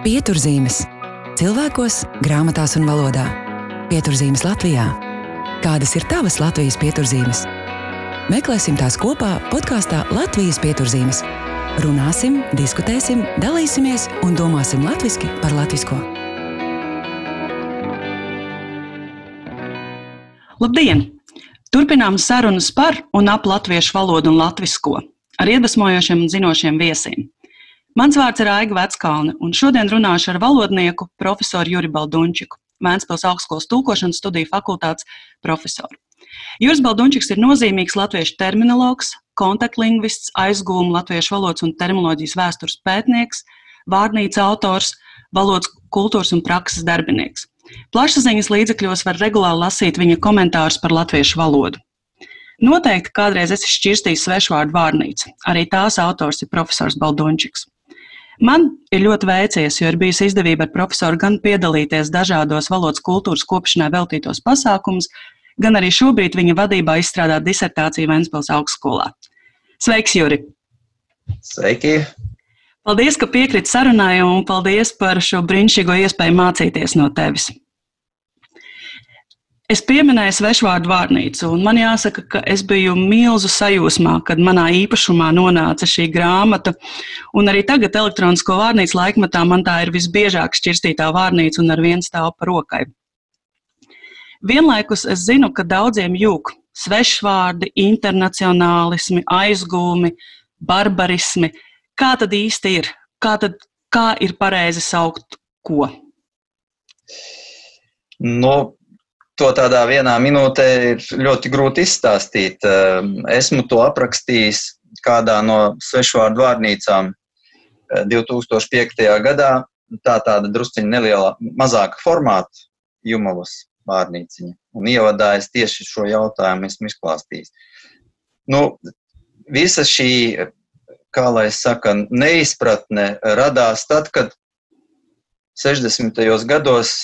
Pieturzīmes cilvēkos, grāmatās un valodā. Pieturzīmes Latvijā. Kādas ir tavas Latvijas pieturzīmes? Meklēsim tās kopā podkāstā Latvijas pieturzīmes. Runāsim, diskutēsim, dalīsimies un domāsim latviešu par latviešu. Labdien! Turpinām sarunas par un ap latviešu valodu un latviešu ar iedvesmojošiem un zinošiem viesiem. Mans vārds ir Aiga Veckalne, un šodien runāšu ar valodnieku profesoru Juri Baldunčiku, Vēncpils augstskolas tūkošanas studiju fakultātes profesoru. Juris Baldunčiks ir nozīmīgs latviešu terminologs, kontaktlingvists, aizgūmu latviešu valodas un terminoloģijas vēstures pētnieks, vārnīca autors, valodas kultūras un prakses darbinieks. Plašsaziņas līdzekļos var regulāri lasīt viņa komentārus par latviešu valodu. Noteikti kādreiz esi šķirstījis svešvārdu vārnīcu. Arī tās autors ir profesors Baldunčiks. Man ir ļoti veicies, jo ir bijusi izdevība ar profesoru gan piedalīties dažādos valodas kultūras kopšanai veltītos pasākumus, gan arī šobrīd viņa vadībā izstrādāt disertāciju Vēncpils augstskolā. Sveiks, Juri! Sveiki! Paldies, ka piekrīt sarunai un paldies par šo brīnišķīgo iespēju mācīties no tevis. Es pieminēju svešvārdu vārnīcu, un man jāsaka, ka es biju milzu sajūsmā, kad manā īpašumā nonāca šī grāmata. Un arī tagad, elektronisko vārnīcu laikmatā, man tā ir visbiežāk šķirstītā vārnīca un ar vienu stāvu pa rokai. Vienlaikus es zinu, ka daudziem jūg svešvārdi, internacionālismi, aizgūmi, barbarismi. Kā tad īsti ir? Kā, tad, kā ir pareizi saukt ko? No, to tādā vienā minūtē ir ļoti grūti izstāstīt. Ehm, esmu to aprakstījis kādā no svešvārdu vārnīcām 2005. Eh, gadā. Tā tāda drusciņa neliela, mazāka formāta Jumavas vārnīciņa. Un ievadā es tieši šo jautājumu esmu izklāstījis. Nu, visa šī, kā lai saka, neizpratne radās tad, kad 60. gados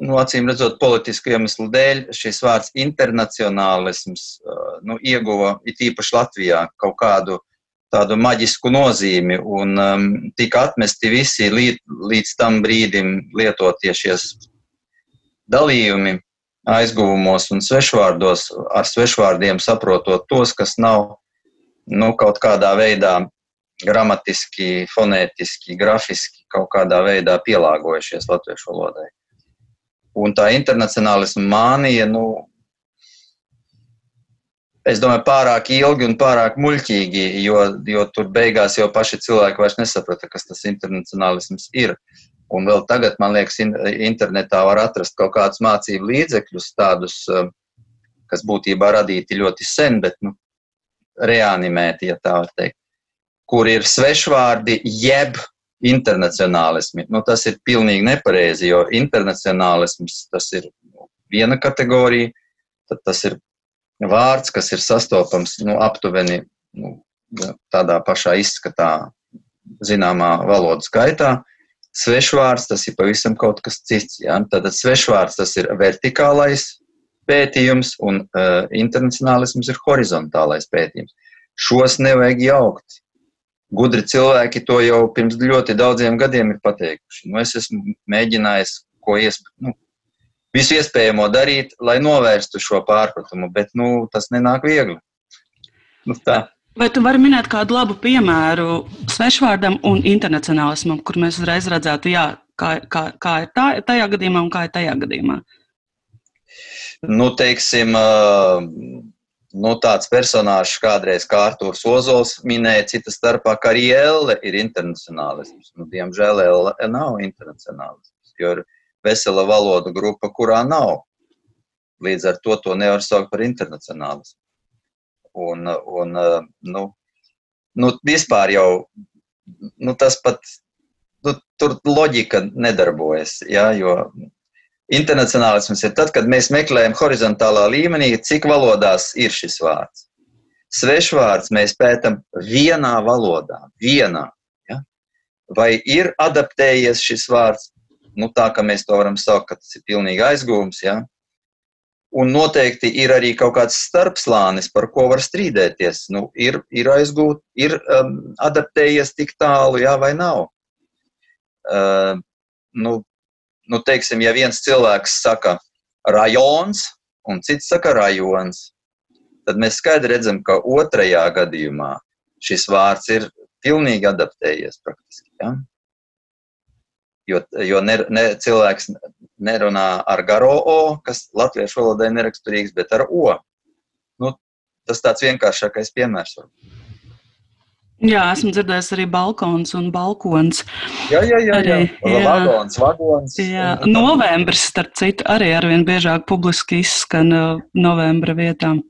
nu, acīm redzot, politisku iemeslu dēļ šis vārds internacionālisms nu, ieguva it īpaši Latvijā kaut kādu tādu maģisku nozīmi un um, tika atmesti visi līdz, līdz tam brīdim lietotie šie dalījumi aizguvumos un svešvārdos, ar svešvārdiem saprotot tos, kas nav nu, kaut kādā veidā gramatiski, fonētiski, grafiski kaut kādā veidā pielāgojušies latviešu valodai. Un tā internacionālisma mānija, nu, es domāju, pārāk ilgi un pārāk muļķīgi, jo, jo tur beigās jau paši cilvēki vairs nesaprata, kas tas internacionālisms ir. Un vēl tagad, man liekas, internetā var atrast kaut kādus mācību līdzekļus, tādus, eh, kas būtībā radīti ļoti sen, bet nu, reanimēti, ja tā var teikt, kur ir svešvārdi jeb internacionālismi. Nu, tas ir pilnīgi nepareizi, jo internacionālisms tas ir viena kategorija, tad tas ir vārds, kas ir sastopams nu, aptuveni nu, tādā pašā izskatā, zināmā valodas gaitā. Svešvārds tas ir pavisam kaut kas cits. Ja? Tātad svešvārds tas ir vertikālais pētījums, un uh, internacionālisms ir horizontālais pētījums. Šos nevajag jaukt gudri cilvēki to jau pirms ļoti daudziem gadiem ir pateikuši. Nu, es esmu mēģinājis ko iesp... nu, visu iespējamo darīt, lai novērstu šo pārpratumu, bet nu, tas nenāk viegli. Nu, tā. Vai tu vari minēt kādu labu piemēru svešvārdam un internacionālismam, kur mēs uzreiz redzētu, jā, kā, kā, kā ir tā, tajā gadījumā un kā ir tajā gadījumā? Nu, teiksim, nu, tāds personāžs kādreiz kā Artūrs Ozols minēja, cita starpā, ka arī Elle ir internacionālisms. Nu, diemžēl Elle nav internacionālisms, jo ir vesela valodu grupa, kurā nav. Līdz ar to to nevar saukt par internacionālismu. Un, un nu, nu, vispār jau nu, tas pat, nu, tur loģika nedarbojas, ja, jo Internacionālisms ir tad, kad mēs meklējam horizontālā līmenī, cik valodās ir šis vārds. Svešvārds mēs pētām vienā valodā, vienā. Ja? Vai ir adaptējies šis vārds, nu, tā kā mēs to varam saukt, ka tas ir pilnīgi aizgūms. Ja? Un noteikti ir arī kaut kāds starpslānis, par ko var strīdēties. Nu, ir ir aizgūt, ir um, adaptējies tik tālu, jā, vai nav. uh, nu, nu, teiksim, ja viens cilvēks saka rajons un cits saka rajons, tad mēs skaidri redzam, ka otrajā gadījumā šis vārds ir pilnīgi adaptējies praktiski. Ja? Jo, jo ne, ne, cilvēks nerunā ar garo O, kas latviešu valodai neraksturīgs, bet ar O. Nu, tas tāds vienkāršākais piemērs. Varbūt. Jā, esmu dzirdējis arī balkons un balkons. Jā, jā, jā. Arī, jā. jā. Vagons, vagons. Jā. Novembris, starp citu, arī arvien biežāk publiski izskan uh, novembra vietām.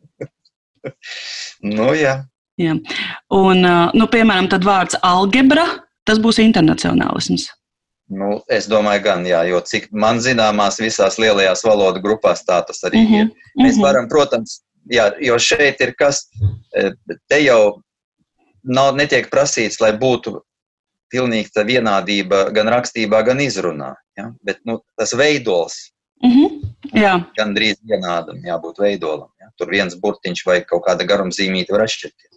nu, jā. jā. Un, uh, nu, piemēram, tad vārds algebra, tas būs internacionālisms. Nu, es domāju, gan, jā, jo cik man zināmās visās lielajās valodu grupās tā tas arī uh -huh, ir. Mēs -huh. varam, protams, jā, jo šeit ir kas, eh, te jau nav, netiek prasīts, lai būtu pilnīga vienādība gan rakstībā, gan izrunā. Ja? Bet nu, tas veidols mm -hmm. Jā. gan drīz vienādam jābūt veidolam. Ja? Tur viens burtiņš vai kaut kāda garumzīmīte var atšķirties.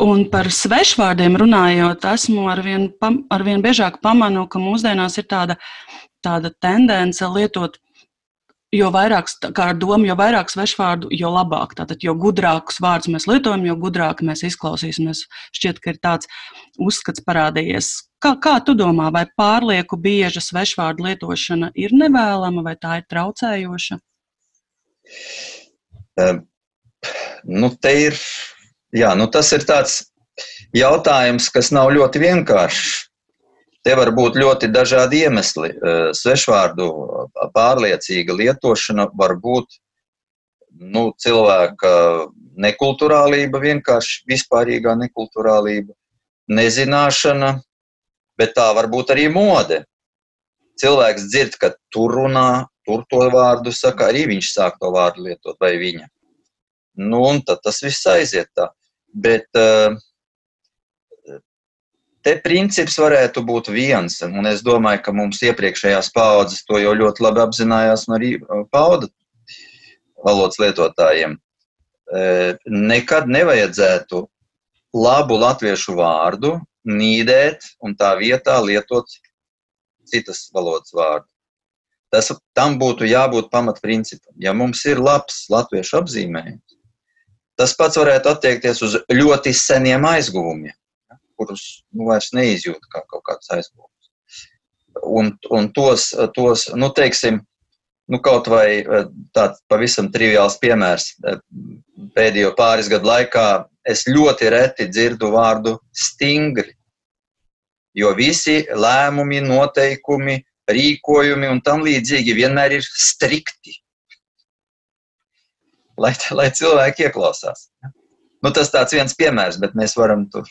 Un par svešvārdiem runājot, esmu arvien, arvien biežāk pamanu, ka mūsdienās ir tāda, tāda tendence lietot jo vairāk, kā ar domu, jo vairāk svešvārdu, jo labāk. Tātad, jo gudrākus vārdus mēs lietojam, jo gudrāk mēs izklausīsimies. Šķiet, ka ir tāds uzskats parādījies. Kā, kā tu domā, vai pārlieku bieža svešvārdu lietošana ir nevēlama vai tā ir traucējoša? Um, nu, ir, jā, nu, tas ir tāds jautājums, kas nav ļoti vienkāršs. Te var būt ļoti dažādi iemesli. Eh, svešvārdu pārliecīga lietošana var būt nu, cilvēka nekulturālība, vienkārši vispārīgā nekulturālība, nezināšana, bet tā var būt arī mode. Cilvēks dzird, ka tur runā, tur to vārdu saka, arī viņš sāk to vārdu lietot, vai viņa. Nu, un tad tas viss aiziet tā. Bet uh, Te princips varētu būt viens, un es domāju, ka mums iepriekšējās paudzes to jau ļoti labi apzinājās un arī pauda valodas lietotājiem. Nekad nevajadzētu labu latviešu vārdu nīdēt un tā vietā lietot citas valodas vārdu. Tas, tam būtu jābūt pamatprincipam. Ja mums ir labs latviešu apzīmējums, tas pats varētu attiekties uz ļoti seniem aizguvumiem kurus nu, vairs neizjūt kā kaut kāds aizgūms. Un, un tos, tos, nu, teiksim, nu, kaut vai eh, tāds pavisam triviāls piemērs. Eh, pēdējo pāris gadu laikā es ļoti reti dzirdu vārdu stingri, jo visi lēmumi, noteikumi, rīkojumi un tam līdzīgi vienmēr ir strikti. Lai, lai cilvēki ieklausās. Nu, tas tāds viens piemērs, bet mēs varam tur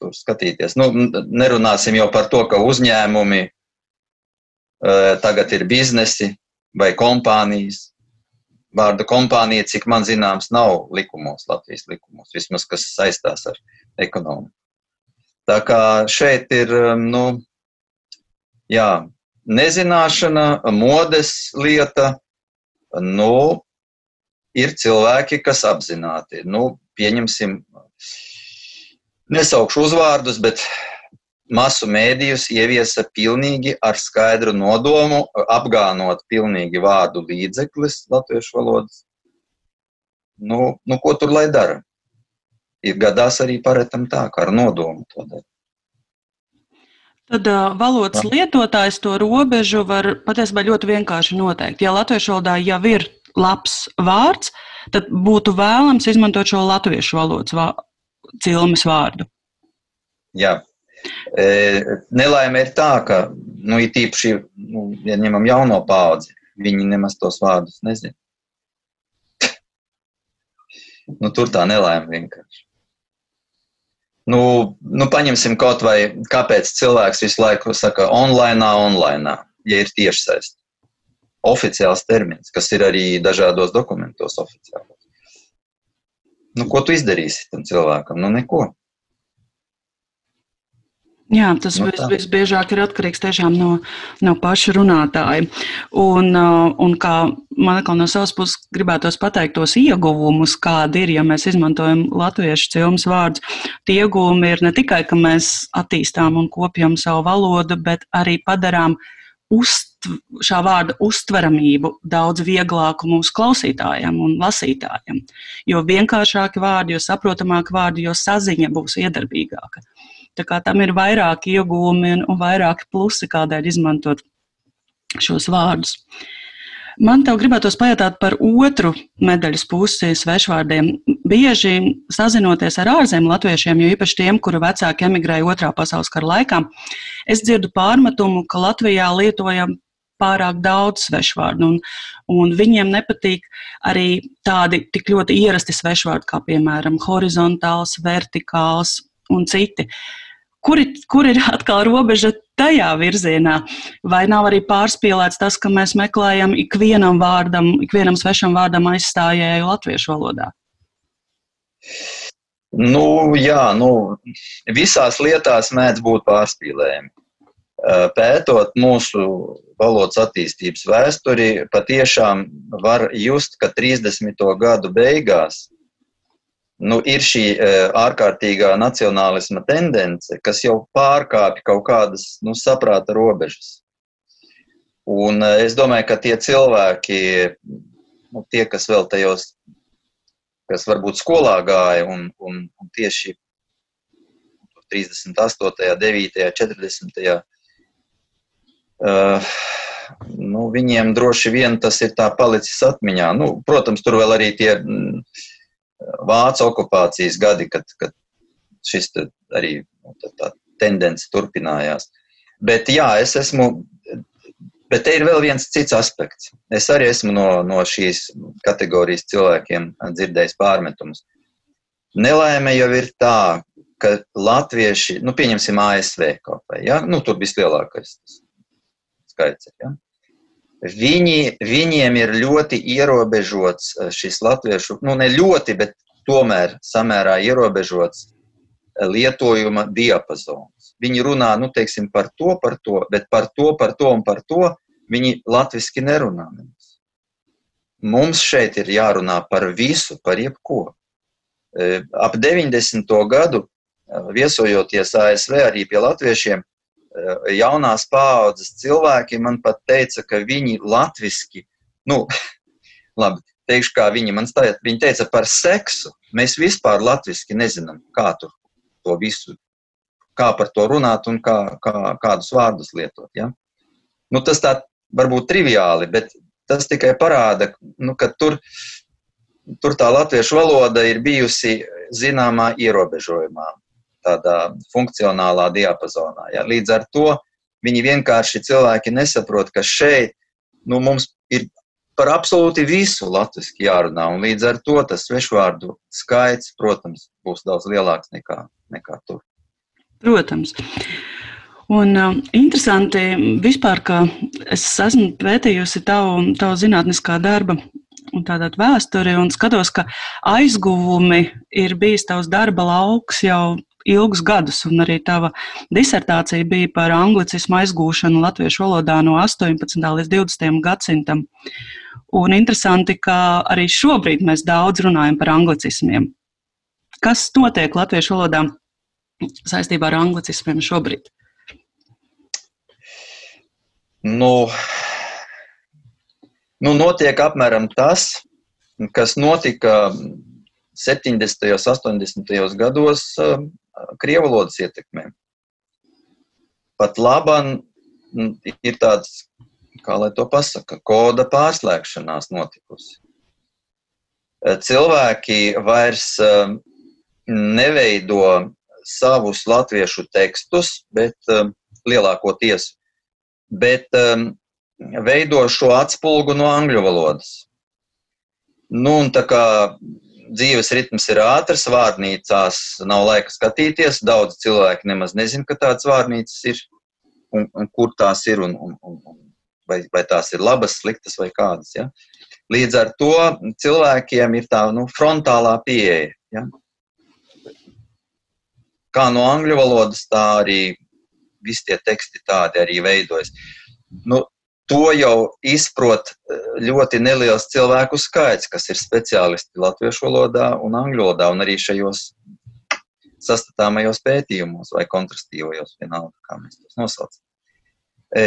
tur skatīties. Nu, nerunāsim jau par to, ka uzņēmumi uh, tagad ir biznesi vai kompānijas. Vārda kompānija, cik man zināms, nav likumos, Latvijas likumos, vismaz kas saistās ar ekonomiku. Tā kā šeit ir, nu, jā, nezināšana, modes lieta, nu, ir cilvēki, kas apzināti, nu, pieņemsim, nesaukšu uzvārdus, bet masu mēdījus ieviesa pilnīgi ar skaidru nodomu, apgānot pilnīgi vārdu līdzeklis latviešu valodas. Nu, nu, ko tur lai dara? Ir gadās arī paretam tā, kā ar nodomu to dara. Tad uh, valodas lietotājs to robežu var patiesībā ļoti vienkārši noteikt. Ja latviešu valodā jau ir labs vārds, tad būtu vēlams izmantot šo latviešu valodas cilmes vārdu. Jā. E, nelaime ir tā, ka, nu, it īpaši, nu, ja ņemam jauno paudzi, viņi nemaz tos vārdus nezina. nu, tur tā nelaime vienkārši. Nu, nu, paņemsim kaut vai, kāpēc cilvēks visu laiku saka online, online, ja ir tiešsaiste. Oficiāls termins, kas ir arī dažādos dokumentos oficiāls. Nu, ko tu izdarīsi tam cilvēkam? Nu, neko. Jā, tas nu, vis, visbiežāk ir atkarīgs tiešām no, no paša runātāja. Un, uh, un kā man no savas puses gribētos pateikt tos ieguvumus, kādi ir, ja mēs izmantojam latviešu cilmes vārdus. Tie ieguvumi ir ne tikai, ka mēs attīstām un kopjam savu valodu, bet arī padarām uzt, šā vārda uztveramību daudz vieglāku mūsu klausītājiem un lasītājiem. Jo vienkāršāki vārdi, jo saprotamāki vārdi, jo saziņa būs iedarbīgāka. Tā kā tam ir vairāki iegūmi un, un vairāki plusi, kādēļ izmantot šos vārdus. Man te gribētos pajautāt par otru medaļas pusi svešvārdiem. Bieži sazinoties ar ārzemju latviešiem, jo īpaši tiem, kuru vecāki emigrēja otrā pasaules kara laikā, es dzirdu pārmetumu, ka Latvijā lietojam pārāk daudz svešvārdu, un, un viņiem nepatīk arī tādi tik ļoti ierasti svešvārdi, kā piemēram horizontāls, vertikāls un citi. Kur, kur ir atkal robeža tajā virzienā? Vai nav arī pārspīlēts tas, ka mēs meklējam ikvienam vārdam, ikvienam svešam vārdam aizstājēju latviešu valodā? Nu, jā, nu, visās lietās mēdz būt pārspīlējumi. Pētot mūsu valodas attīstības vēsturi, patiešām var just, ka 30. gadu beigās nu, ir šī e, ārkārtīgā nacionālisma tendence, kas jau pārkāpj kaut kādas nu, saprāta robežas. Un e, es domāju, ka tie cilvēki, nu, tie, kas vēl tajos, kas varbūt skolā gāja un, un, un tieši 38., 9., 40. Uh, nu, viņiem droši vien tas ir tā palicis atmiņā. Nu, protams, tur vēl arī tie mm, vācu okupācijas gadi, kad, kad šis arī nu, tā, tā tendence turpinājās. Bet jā, es esmu, bet te ir vēl viens cits aspekts. Es arī esmu no, no šīs kategorijas cilvēkiem dzirdējis pārmetumus. Nelaime jau ir tā, ka latvieši, nu, pieņemsim ASV kaut vai, ja? nu, tur vislielākais skaits ir, ja? Viņi, viņiem ir ļoti ierobežots eh, šis latviešu, nu ne ļoti, bet tomēr samērā ierobežots eh, lietojuma diapazons. Viņi runā, nu, teiksim, par to, par to, bet par to, par to un par to viņi latviski nerunā. Mums šeit ir jārunā par visu, par jebko. Eh, ap 90. gadu viesojoties ASV arī pie latviešiem, jaunās paaudzes cilvēki man pat teica, ka viņi latviski, nu, labi, teikšu, kā viņi man stāja, viņi teica par seksu. Mēs vispār latviski nezinām, kā tur to visu, kā par to runāt un kā, kā, kādus vārdus lietot. Ja? Nu, tas tā varbūt triviāli, bet tas tikai parāda, nu, ka tur, tur tā latviešu valoda ir bijusi zināmā ierobežojumā tādā funkcionālā diapazonā. Ja. Līdz ar to viņi vienkārši cilvēki nesaprot, ka šeit nu, mums ir par absolūti visu latviešu jārunā, un līdz ar to tas svešvārdu skaits, protams, būs daudz lielāks nekā, nekā tur. Protams. Un uh, interesanti vispār, ka es esmu pētījusi tavu, tavu zinātniskā darba un tādā vēsturi un skatos, ka aizguvumi ir bijis tavs darba lauks jau ilgus gadus, un arī tava disertācija bija par anglicismu aizgūšanu latviešu valodā no 18. līdz 20. gadsimtam. Un interesanti, ka arī šobrīd mēs daudz runājam par anglicismiem. Kas notiek latviešu valodā saistībā ar anglicismiem šobrīd? Nu, nu, notiek apmēram tas, kas notika 70. un 80. gados krievu valodas ietekmē. Pat labam ir tāds, kā lai to pasaka, koda pārslēgšanās notikusi. Cilvēki vairs um, neveido savus latviešu tekstus, bet um, lielākoties, bet veido šo atspulgu no angļu valodas. Nu, un tā kā dzīves ritms ir ātrs, vārnīcās nav laika skatīties. Daudz cilvēku nemaz nezina, ka tādas vārnīcas ir un, un kur tās ir, un, un, un, vai, vai tās ir labas, sliktas vai kādas. Ja? Līdz ar to cilvēkiem ir tā nu, frontālā pieeja. Ja? Kā no angļu valodas, tā arī visi tie teksti tādi arī veidojas. Nu, to jau izprot ļoti neliels cilvēku skaits, kas ir speciālisti latviešu valodā un angļu valodā, un arī šajos sastatāmajos pētījumos vai kontrastīvajos, vienalga, kā mēs tos nosaucam. E,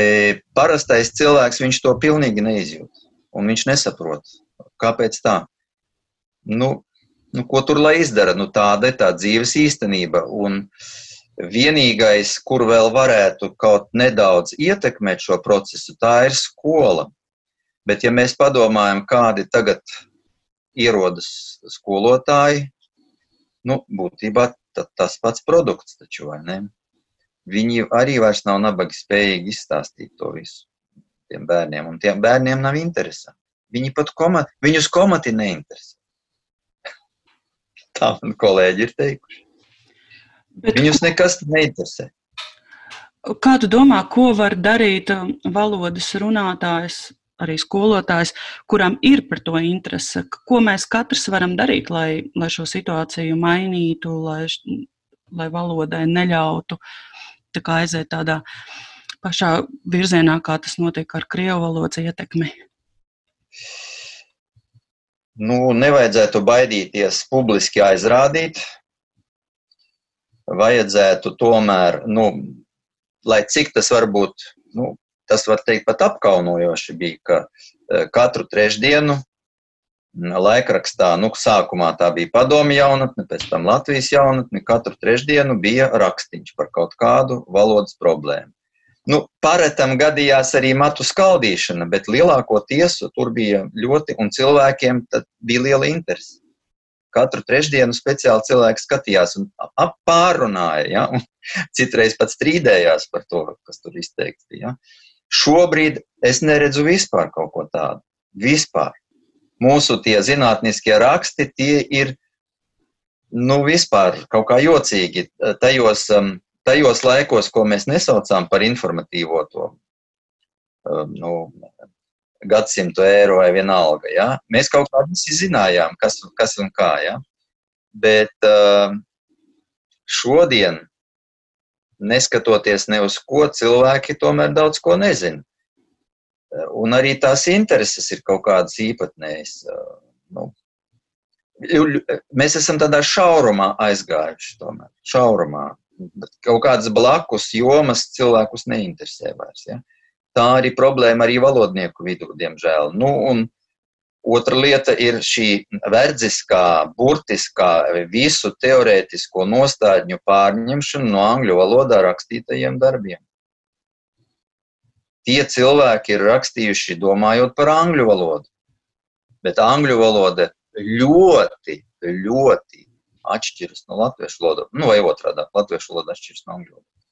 parastais cilvēks viņš to pilnīgi neizjūt, un viņš nesaprot, kāpēc tā. Nu, nu, ko tur lai izdara? Nu, tāda ir tā dzīves īstenība. Un vienīgais, kur vēl varētu kaut nedaudz ietekmēt šo procesu, tā ir skola. Bet, ja mēs padomājam, kādi tagad ierodas skolotāji, nu, būtībā tas pats produkts, taču, vai ne? Viņi arī vairs nav nabaga spējīgi izstāstīt to visu tiem bērniem, un tiem bērniem nav interesi. Viņi pat komat, viņus komati neinteresē. Tā man kolēģi ir teikuši. Bet viņus nekas neinteresē. Kā tu domā, ko var darīt valodas runātājs arī skolotājs, kuram ir par to interese. Ko mēs katrs varam darīt, lai, lai šo situāciju mainītu, lai, lai valodai neļautu tā aiziet tādā pašā virzienā, kā tas notiek ar krievu valodas ietekmi? Nu, nevajadzētu baidīties publiski aizrādīt. Vajadzētu tomēr, nu, lai cik tas varbūt nu, tas var teikt pat apkaunojoši bija, ka e, katru trešdienu laikrakstā, nu, sākumā tā bija padomi jaunatne, pēc tam Latvijas jaunatne, katru trešdienu bija rakstīns par kaut kādu valodas problēmu. Nu, paretam gadījās arī matu skaldīšana, bet lielāko tiesu tur bija ļoti, un cilvēkiem bija liela interese. Katru trešdienu speciāli cilvēki skatījās un pārunāja, ja? un citreiz pat strīdējās par to, kas tur izteikts. Ja? Šobrīd es neredzu vispār kaut ko tādu. Vispār. Mūsu tie zinātniskie raksti, tie ir, nu, vispār kaut kā jocīgi. Tajos, um, tajos laikos, ko mēs nesaucām par informatīvo to, um, nu, gadsimtu eiro vai vienalga, ja? mēs kaut kā visi zinājām, kas, kas un kā, ja? Bet um, šodien neskatoties ne uz ko, cilvēki tomēr daudz ko nezina. Un arī tās intereses ir kaut kādas īpatnējas. Nu, mēs esam tādā šaurumā aizgājuši, tomēr, šaurumā. Kaut kādas blakus jomas cilvēkus neinteresē vairs. Ja? Tā arī problēma arī valodnieku vidū, diemžēl. Nu, un, Otra lieta ir šī verdziskā, burtiskā, visu teorētisko nostādņu pārņemšana no angļu valodā rakstītajiem darbiem. Tie cilvēki ir rakstījuši domājot par angļu valodu, bet angļu valoda ļoti, ļoti atšķiras no latviešu valodas, nu, vai otrādi - latviešu valoda atšķiras no angļu valodas.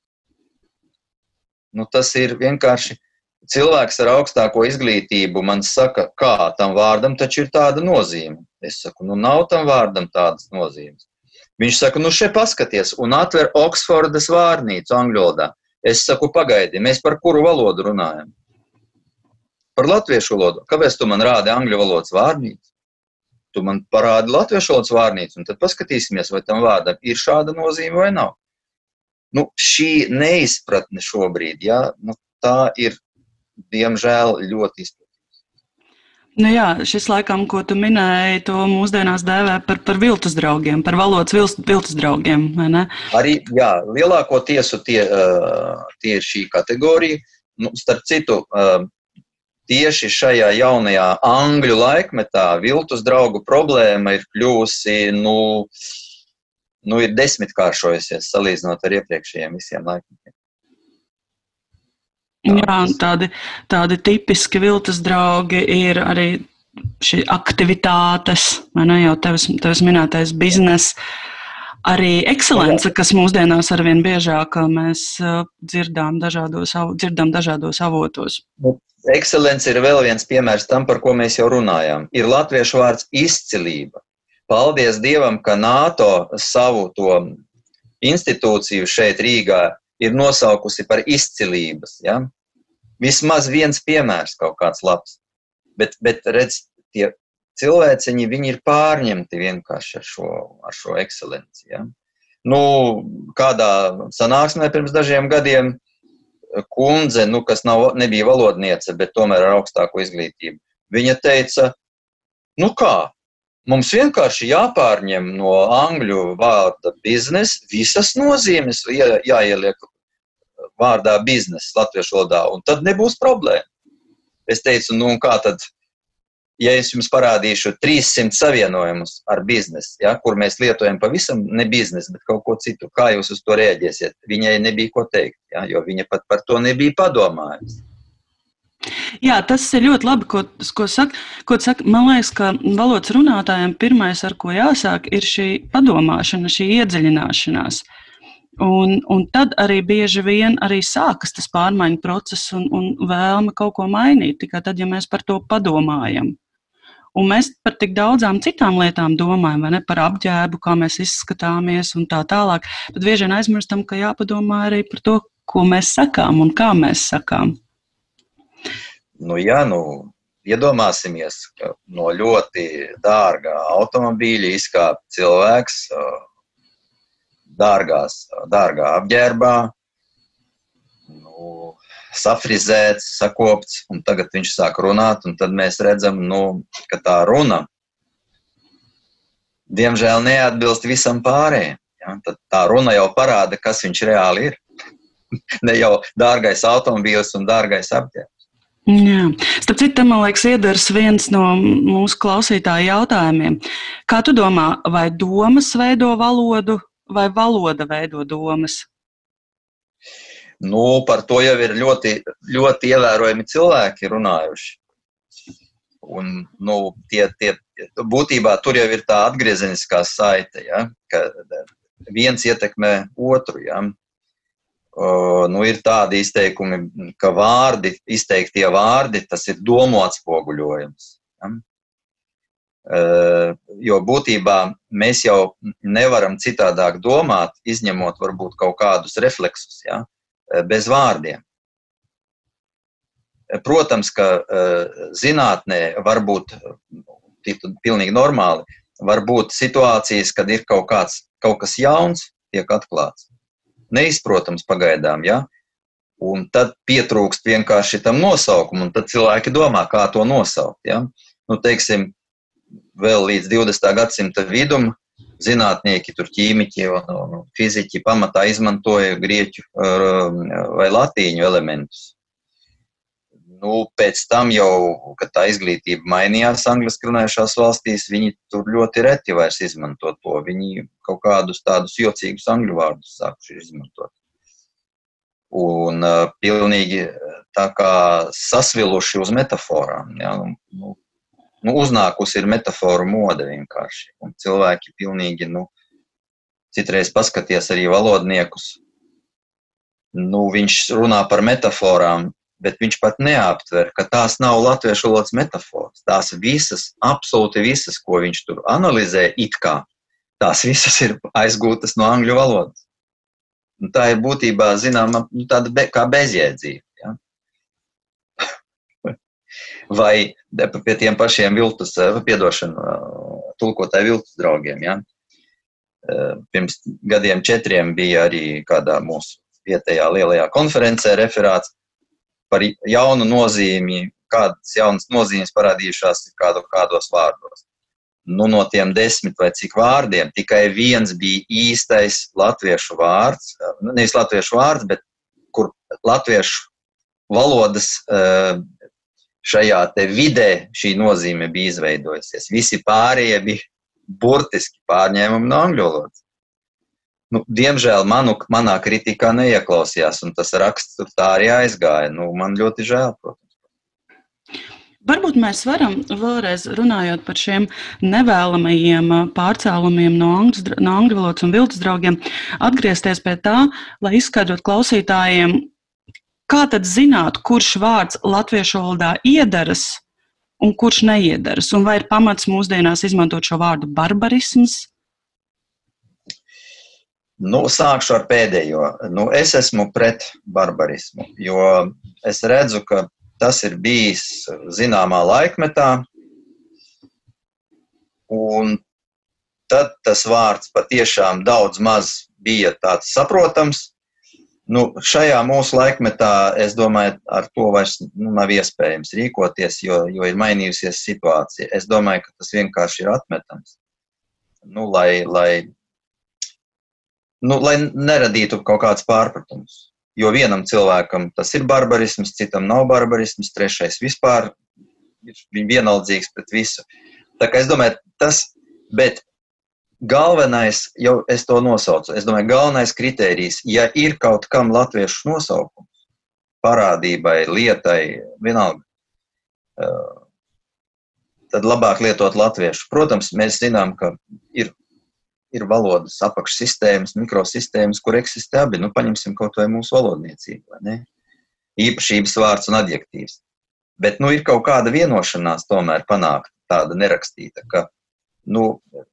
Nu, tas ir vienkārši cilvēks ar augstāko izglītību man saka, kā tam vārdam taču ir tāda nozīme. Es saku, nu nav tam vārdam tādas nozīmes. Viņš saka, nu šeit paskaties, un atver Oksfordas vārnīcu angļu valodā. Es saku, pagaidi, mēs par kuru valodu runājam? Par latviešu valodu. Kāpēc tu man rādi angļu valodas vārnīcu? Tu man parādi latviešu valodas vārnīcu, un tad paskatīsimies, vai tam vārdam ir šāda nozīme vai nav. Nu, šī neizpratne šobrīd, ja, nu, tā ir diemžēl, ļoti izplatīts. Nu jā, šis laikam, ko tu minēji, to mūsdienās dēvē par, par viltus draugiem, par valodas viltus draugiem. Arī jā, lielāko tiesu tie, tie ir šī kategorija. Nu, starp citu, tieši šajā jaunajā angļu laikmetā viltus draugu problēma ir kļuvusi, nu, nu ir desmitkāršojusies salīdzinot ar iepriekšējiem visiem laikmetiem. Jā, tādi, tādi tipiski viltus draugi ir arī šī aktivitātes, vai ne jau tevis, tevis minētais bizness, arī ekscelence, kas mūsdienās arvien biežāk mēs dzirdām dažādos, dzirdam dažādos avotos. Nu, ekscelence ir vēl viens piemērs tam, par ko mēs jau runājām. Ir latviešu vārds izcilība. Paldies Dievam, ka NATO savu to institūciju šeit Rīgā ir nosaukusi par izcilības. Ja? Vismaz viens piemērs kaut kāds labs. Bet, bet redz, tie cilvēciņi, ir pārņemti vienkārši ar šo, ar šo ekscelenci. Ja? Nu, kādā sanāksmē pirms dažiem gadiem kundze, nu, kas nav, nebija valodniece, bet tomēr ar augstāku izglītību. Viņa teica, nu kā, mums vienkārši jāpārņem no angļu vārda biznesa visas nozīmes, jā, jāieliek vārdā biznesa latviešu valodā, un tad nebūs problēma. Es teicu, nu, kā tad ja es jums parādīšu 300 savienojumus ar biznesu, ja, kur mēs lietojam pavisam ne biznesu, bet kaut ko citu, kā jūs uz to rēģēsiet? Viņai nebija ko teikt, ja, jo viņa pat par to nebija padomājusi. Jā, tas ir ļoti labi, ko, ko saka. Ko saka. Man liekas, ka valodas runātājiem pirmais, ar ko jāsāk, ir šī padomāšana, šī iedziļināšanās. Un, un tad arī bieži vien arī sākas tas pārmaiņu process un, un vēlme kaut ko mainīt. Tikai tad, ja mēs par to padomājam. Un mēs par tik daudzām citām lietām domājam, vai ne par apģērbu, kā mēs izskatāmies un tā tālāk. Bet bieži vien aizmirstam, ka jāpadomā arī par to, ko mēs sakām un kā mēs sakām. Nu, jā, nu, iedomāsimies, ka no ļoti dārga automobīļa izkāpa cilvēks dārgās, dārgā apģērbā. Nu, safrizēts, sakopts, un tagad viņš sāk runāt, un tad mēs redzam, nu, ka tā runa, diemžēl, neatbilst visam pārējiem. Ja? Tad tā runa jau parāda, kas viņš reāli ir. ne jau dārgais automobīls un dārgais apģērbs. Jā. Starp citu, man liekas, iedars viens no mūsu klausītāju jautājumiem. Kā tu domā, vai domas veido valodu, vai valoda veido domas? Nu, par to jau ir ļoti, ļoti ievērojami cilvēki runājuši. Un, nu, tie, tie, būtībā tur jau ir tā atgriezeniskā saite, ja, ka viens ietekmē otru. Ja. Uh, nu, ir tādi izteikumi, ka vārdi, izteiktie vārdi, tas ir domu atspoguļojums. Ja. Uh, jo būtībā mēs jau nevaram citādāk domāt, izņemot varbūt kaut kādus refleksus. Ja. Eh, bez vārdiem. Eh, protams, ka eh, zinātnē var būt pilnīgi normāli. Var būt situācijas, kad ir kaut, kāds, kaut kas jauns, tiek atklāts. Neizprotams pagaidām, ja? un tad pietrūkst vienkārši tam nosaukumam, un tad cilvēki domā, kā to nosaukt. Ja? Nu, teiksim, vēl līdz 20. gadsimta vidum zinātnieki, tur ķīmiķi un, un fiziķi pamatā izmantoja grieķu vai latīņu elementus. Nu, pēc tam jau, kad tā izglītība mainījās angliski runājušās valstīs, viņi tur ļoti reti vairs izmanto to. Viņi kaut kādus tādus jocīgus angļu vārdus sākuši izmantot. Un uh, pilnīgi tā kā sasviluši uz metaforām. Ja? Nu, nu, uznākusi ir metaforu mode vienkārši. Un cilvēki pilnīgi, nu, citreiz paskaties arī valodniekus. Nu, viņš runā par metaforām, bet viņš pat neaptver, ka tās nav latviešu valodas metafors. Tās visas, absolūti visas, ko viņš tur analizē, it kā, tās visas ir aizgūtas no angļu valodas. Un tā ir būtībā, zināmā, nu, tāda be, kā bezjēdzība. Vai pie tiem pašiem viltus, eh, piedošanu, eh, tulkotāju viltus draugiem. Ja? Eh, pirms gadiem četriem bija arī kādā mūsu vietējā lielajā konferencē referāts par jaunu nozīmi, kādas jaunas nozīmes parādījušās kādu, kādos vārdos. Nu, no tiem desmit vai cik vārdiem tikai viens bija īstais latviešu vārds, nevis latviešu vārds, bet kur latviešu valodas šajā vidē šī nozīme bija izveidojusies. Visi pārējie bija burtiski pārņēmumi no angļu valodas. Nu, diemžēl manu, manā kritikā neieklausījās, un tas raksts tur tā arī aizgāja. Nu, man ļoti žēl, protams. Varbūt mēs varam vēlreiz runājot par šiem nevēlamajiem pārcēlumiem no angļu, no angļu valodas un viltus draugiem, atgriezties pie tā, lai izskaidrotu klausītājiem, Kā tad zināt, kurš vārds latviešu valodā iedaras un kurš neiedaras? Un vai ir pamats mūsdienās izmantot šo vārdu barbarisms? Nu, sākšu ar pēdējo. Nu, es esmu pret barbarismu, jo es redzu, ka tas ir bijis zināmā laikmetā, un tad tas vārds patiešām daudz maz bija tāds saprotams, Nu, šajā mūsu laikmetā, es domāju, ar to vairs nu, nav iespējams rīkoties, jo, jo ir mainījusies situācija. Es domāju, ka tas vienkārši ir atmetams. Nu, lai, lai, nu, lai neradītu kaut kāds pārpratums. Jo vienam cilvēkam tas ir barbarisms, citam nav barbarisms, trešais vispār ir vienaldzīgs pret visu. Tā kā es domāju, tas, bet galvenais, jau es to nosaucu, es domāju, galvenais kritērijs, ja ir kaut kam latviešu nosaukums, parādībai, lietai, vienalga, tad labāk lietot latviešu. Protams, mēs zinām, ka ir, ir valodas apakšsistēmas, mikrosistēmas, kur eksistē abi. Nu, paņemsim kaut vai mūsu valodniecību? Īpašības vārds un adjektīvs. Bet nu, ir kaut kāda vienošanās tomēr panākt, tāda nerakstīta, ka nu,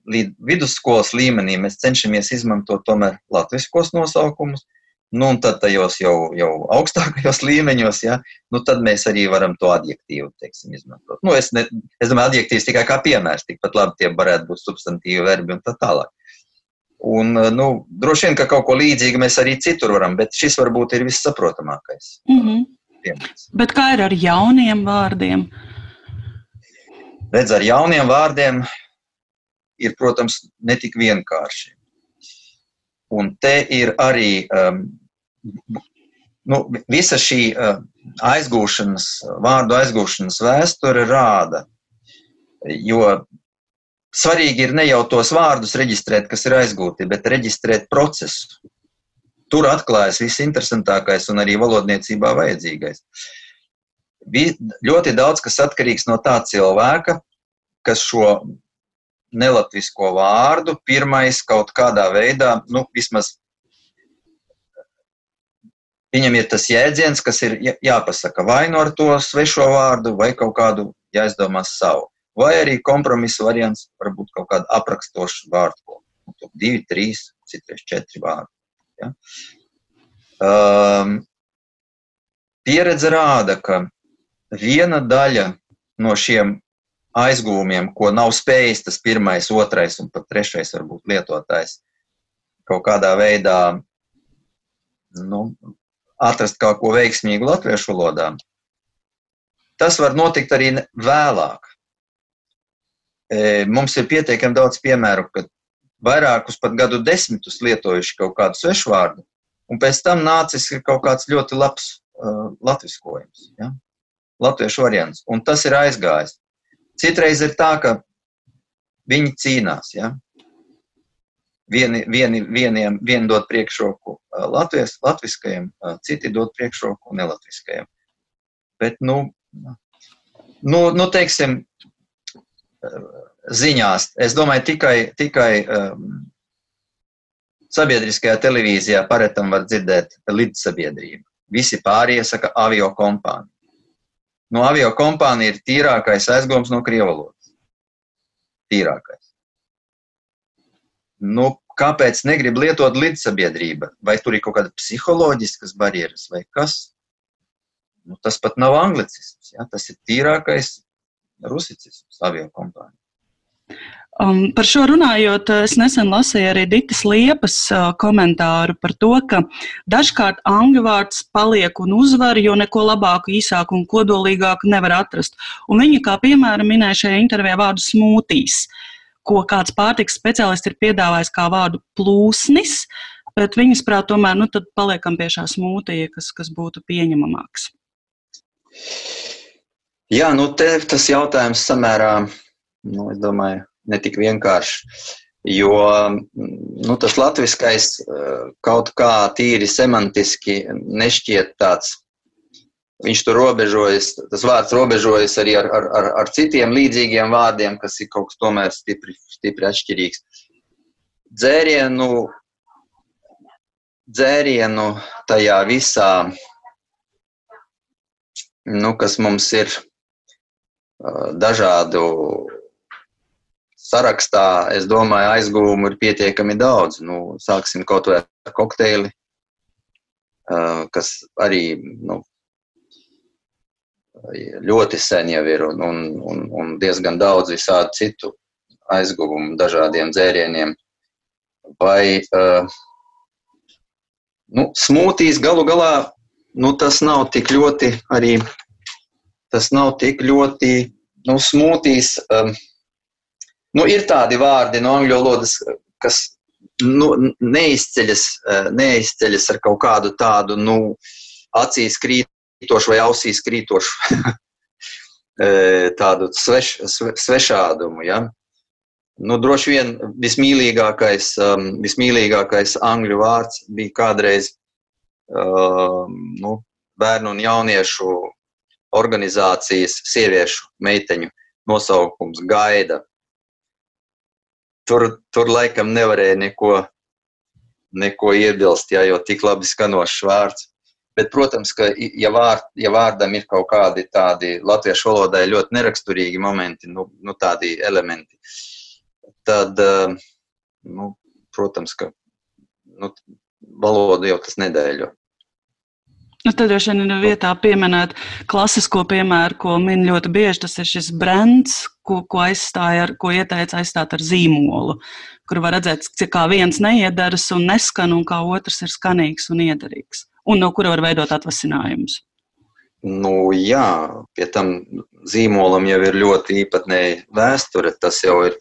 līdz vidusskolas līmenī mēs cenšamies izmantot tomēr latviskos nosaukumus, nu, un tad tajos jau, jau augstākajos līmeņos, ja, nu, tad mēs arī varam to adjektīvu, teiksim, izmantot. Nu, es, ne, es domāju, adjektīvs tikai kā piemērs, tikpat labi tie varētu būt substantīvi verbi un tā tālāk. Un, nu, droši vien, ka kaut ko līdzīgu mēs arī citur varam, bet šis varbūt ir vissaprotamākais. Mm -hmm piemērs. Bet kā ir ar jauniem vārdiem? Redz, ar jauniem vārdiem ir, protams, netik vienkārši. Un te ir arī um, nu, visa šī uh, aizgūšanas, vārdu aizgūšanas vēsture rāda, jo svarīgi ir ne jau tos vārdus reģistrēt, kas ir aizgūti, bet reģistrēt procesu tur atklājas viss interesantākais un arī valodniecībā vajadzīgais. Ļoti daudz kas atkarīgs no tā cilvēka, kas šo nelatvisko vārdu pirmais kaut kādā veidā, nu, vismaz viņam ir tas jēdziens, kas ir jāpasaka vai nu ar to svešo vārdu, vai kaut kādu jāizdomās savu. Vai arī kompromisa variants, varbūt kaut kādu aprakstošu vārdu, nu, divi, trīs, citreiz četri vārdi. Ja? Um, pieredze rāda, ka viena daļa no šiem aizgūmiem, ko nav spējis tas pirmais, otrais un pat trešais varbūt lietotājs kaut kādā veidā nu, atrast kaut ko veiksmīgu latviešu valodā, tas var notikt arī vēlāk. E, mums ir pietiekami daudz piemēru, kad vairākus pat gadu desmitus lietojuši kaut kādu svešvārdu, un pēc tam nācis kaut kāds ļoti labs uh, latviskojums, ja? latviešu variants, un tas ir aizgājis. Citreiz ir tā, ka viņi cīnās, ja? Vieni, vieni, vieniem, vieni dod priekšroku latvies, latviskajiem, citi dod priekšroku nelatviskajiem. Bet, nu, nu, nu teiksim, ziņās. Es domāju, tikai, tikai um, sabiedriskajā televīzijā paretam var dzirdēt līdzsabiedrību. Visi pārējie saka avio kompānija. No avio kompānija ir tīrākais aizgums no krievalodas. Tīrākais. Nu, kāpēc negrib lietot līdzsabiedrība? Vai tur ir kaut kāda psiholoģiskas barjeras vai kas? Nu, tas pat nav anglicisms. Ja? Tas ir tīrākais rusicisms avio kompānija. Um, par šo runājot, es nesen lasīju arī Ditas Liepas uh, komentāru par to, ka dažkārt angļu vārds paliek un uzvar, jo neko labāku, īsāku un kodolīgāku nevar atrast. Un viņa kā piemēra minēja šajā intervijā vārdu smūtīs, ko kāds pārtiks speciālists ir piedāvājis kā vārdu plūsnis, bet viņas prāt tomēr nu, paliekam pie šā smūtija, kas, kas būtu pieņemamāks. Jā, nu te tas jautājums samērā nu, es domāju, ne tik vienkārši. Jo nu, tas latviskais eh, kaut kā tīri semantiski nešķiet tāds. Viņš tur robežojas, tas vārds robežojas arī ar, ar, ar, ar citiem līdzīgiem vārdiem, kas ir kaut kas tomēr stipri, stipri atšķirīgs. Dzērienu, dzērienu tajā visā, nu, kas mums ir eh, dažādu sarakstā, es domāju, aizgūmu ir pietiekami daudz. Nu, sāksim kaut vai ar kokteili, kas arī nu, ļoti sen jau ir un, un, un, un diezgan daudz visādi citu aizguvumu dažādiem dzērieniem. Vai, Nu, smūtīs galu galā nu, tas nav tik ļoti arī. Tas nav tik ļoti nu, smūtīs. Um, nu, ir tādi vārdi no angļu valodas, kas nu, neizceļas, uh, neizceļas ar kaut kādu tādu nu, acīs krītošu vai ausīs krītošu uh, tādu sveš, svešādumu. Ja? Nu, droši vien vismīļākais, um, vismīļākais angļu vārds bija kādreiz um, nu, bērnu un jauniešu organizācijas sieviešu meiteņu nosaukums Gaida. Tur, tur laikam nevarēja neko, neko iebilst, jā, jo tik labi skanošs vārds. Bet, protams, ka, ja, vārd, ja vārdam ir kaut kādi tādi latviešu valodai ļoti neraksturīgi momenti, nu, nu tādi elementi, tad, eh, nu, protams, ka nu, valoda jau tas nedēļo. Nu, tad droši vien ir vietā pieminēt klasisko piemēru, ko min ļoti bieži. Tas ir šis brands, ko, ko, ar, ko ieteica aizstāt ar zīmolu, kur var redzēt, kā viens neiedaras un neskan, un kā otrs ir skanīgs un iederīgs, un no kura var veidot atvasinājumus. Nu, jā, pie tam zīmolam jau ir ļoti īpatnēja vēsture. Tas jau ir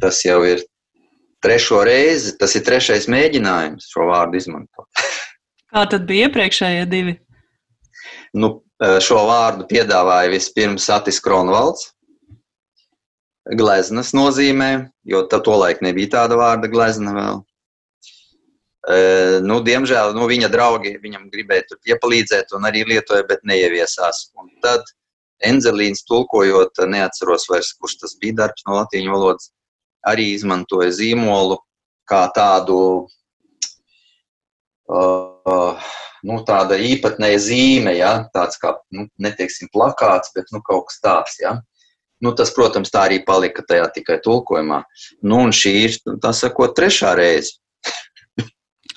tas jau ir trešo reizi, tas ir trešais mēģinājums šo vārdu izmantot. Kā tad bija iepriekšējie divi? Nu, eh, šo vārdu piedāvāja vispirms Atis Kronvalds. Gleznas nozīmē, jo to laiku nebija tāda vārda glezna vēl. E, nu, diemžēl nu, viņa draugi viņam gribēja tur iepalīdzēt un arī lietoja, bet neieviesās. Un tad Enzelīns tulkojot, neatceros vairs, kurš tas bija darbs no latīņu valodas, arī izmantoja zīmolu kā tādu uh, nu, tāda īpatnēja zīme, ja? tāds kā, nu, neteiksim, plakāts, bet nu, kaut kas tāds. Ja? Nu, tas, protams, tā arī palika tajā tikai tulkojumā. Nu, un šī ir, tā sakot, trešā reize.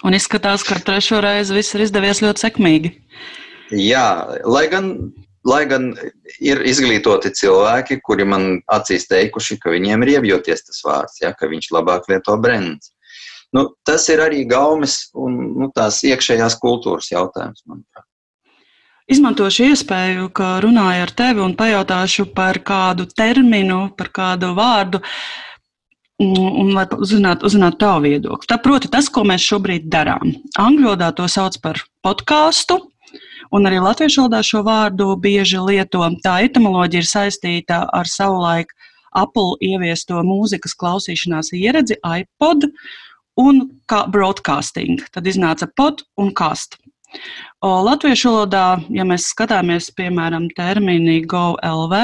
un izskatās, ka trešo reizi viss ir izdevies ļoti sekmīgi. Jā, lai gan Lai gan ir izglītoti cilvēki, kuri man acīs teikuši, ka viņiem ir ievjoties tas vārds, ja, ka viņš labāk lieto brendus. Nu, tas ir arī gaumes un nu, tās iekšējās kultūras jautājums, manuprāt. Izmantošu iespēju, ka runāju ar tevi un pajautāšu par kādu terminu, par kādu vārdu, un lai uzzinātu, uzzinātu tavu viedokli. Tā proti, tas, ko mēs šobrīd darām. Angļu valodā to sauc par podkāstu, Un arī latviešu valodā šo vārdu bieži lieto. Tā etimoloģija ir saistīta ar savulaik Apple ieviesto mūzikas klausīšanās ieradzi iPod un kā broadcasting. Tad iznāca pod un kast. O, latviešu valodā, ja mēs skatāmies, piemēram, termini GoLV,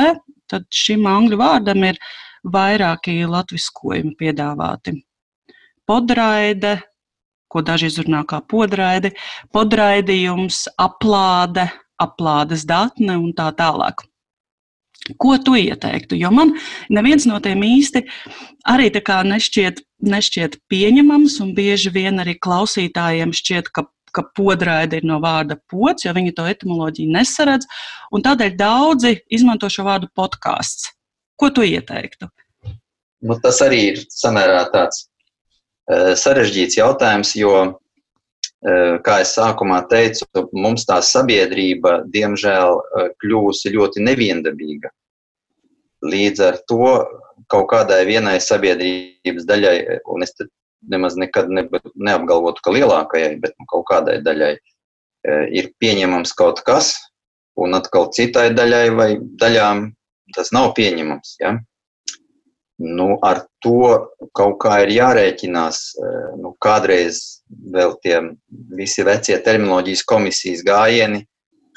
tad šim angļu vārdam ir vairāki latviskojumi piedāvāti. Podraide, ko daži izrunā kā podraidi, podraidījums, aplāde, aplādes datne un tā tālāk. Ko tu ieteiktu? Jo man neviens no tiem īsti arī nešķiet, nešķiet pieņemams, un bieži vien arī klausītājiem šķiet, ka, ka podraidi ir no vārda pots, jo viņi to etimoloģiju nesaredz. Tādēļ daudzi izmanto šo vārdu podkāsts. Ko tu ieteiktu? Nu, tas arī ir samērā tāds Eh, sarežģīts jautājums, jo, eh, kā es sākumā teicu, mums tā sabiedrība, diemžēl, eh, kļūsi ļoti neviendabīga. Līdz ar to kaut kādai vienai sabiedrības daļai, un es nemaz nekad neapgalvotu, ka lielākajai, bet nu, kaut kādai daļai ir pieņemams kaut kas, un atkal citai daļai vai daļām tas nav pieņemams. Ja? Nu, ar to kaut kā ir jārēķinās. Eh, nu, kādreiz vēl tie visi vecie terminoloģijas komisijas gājieni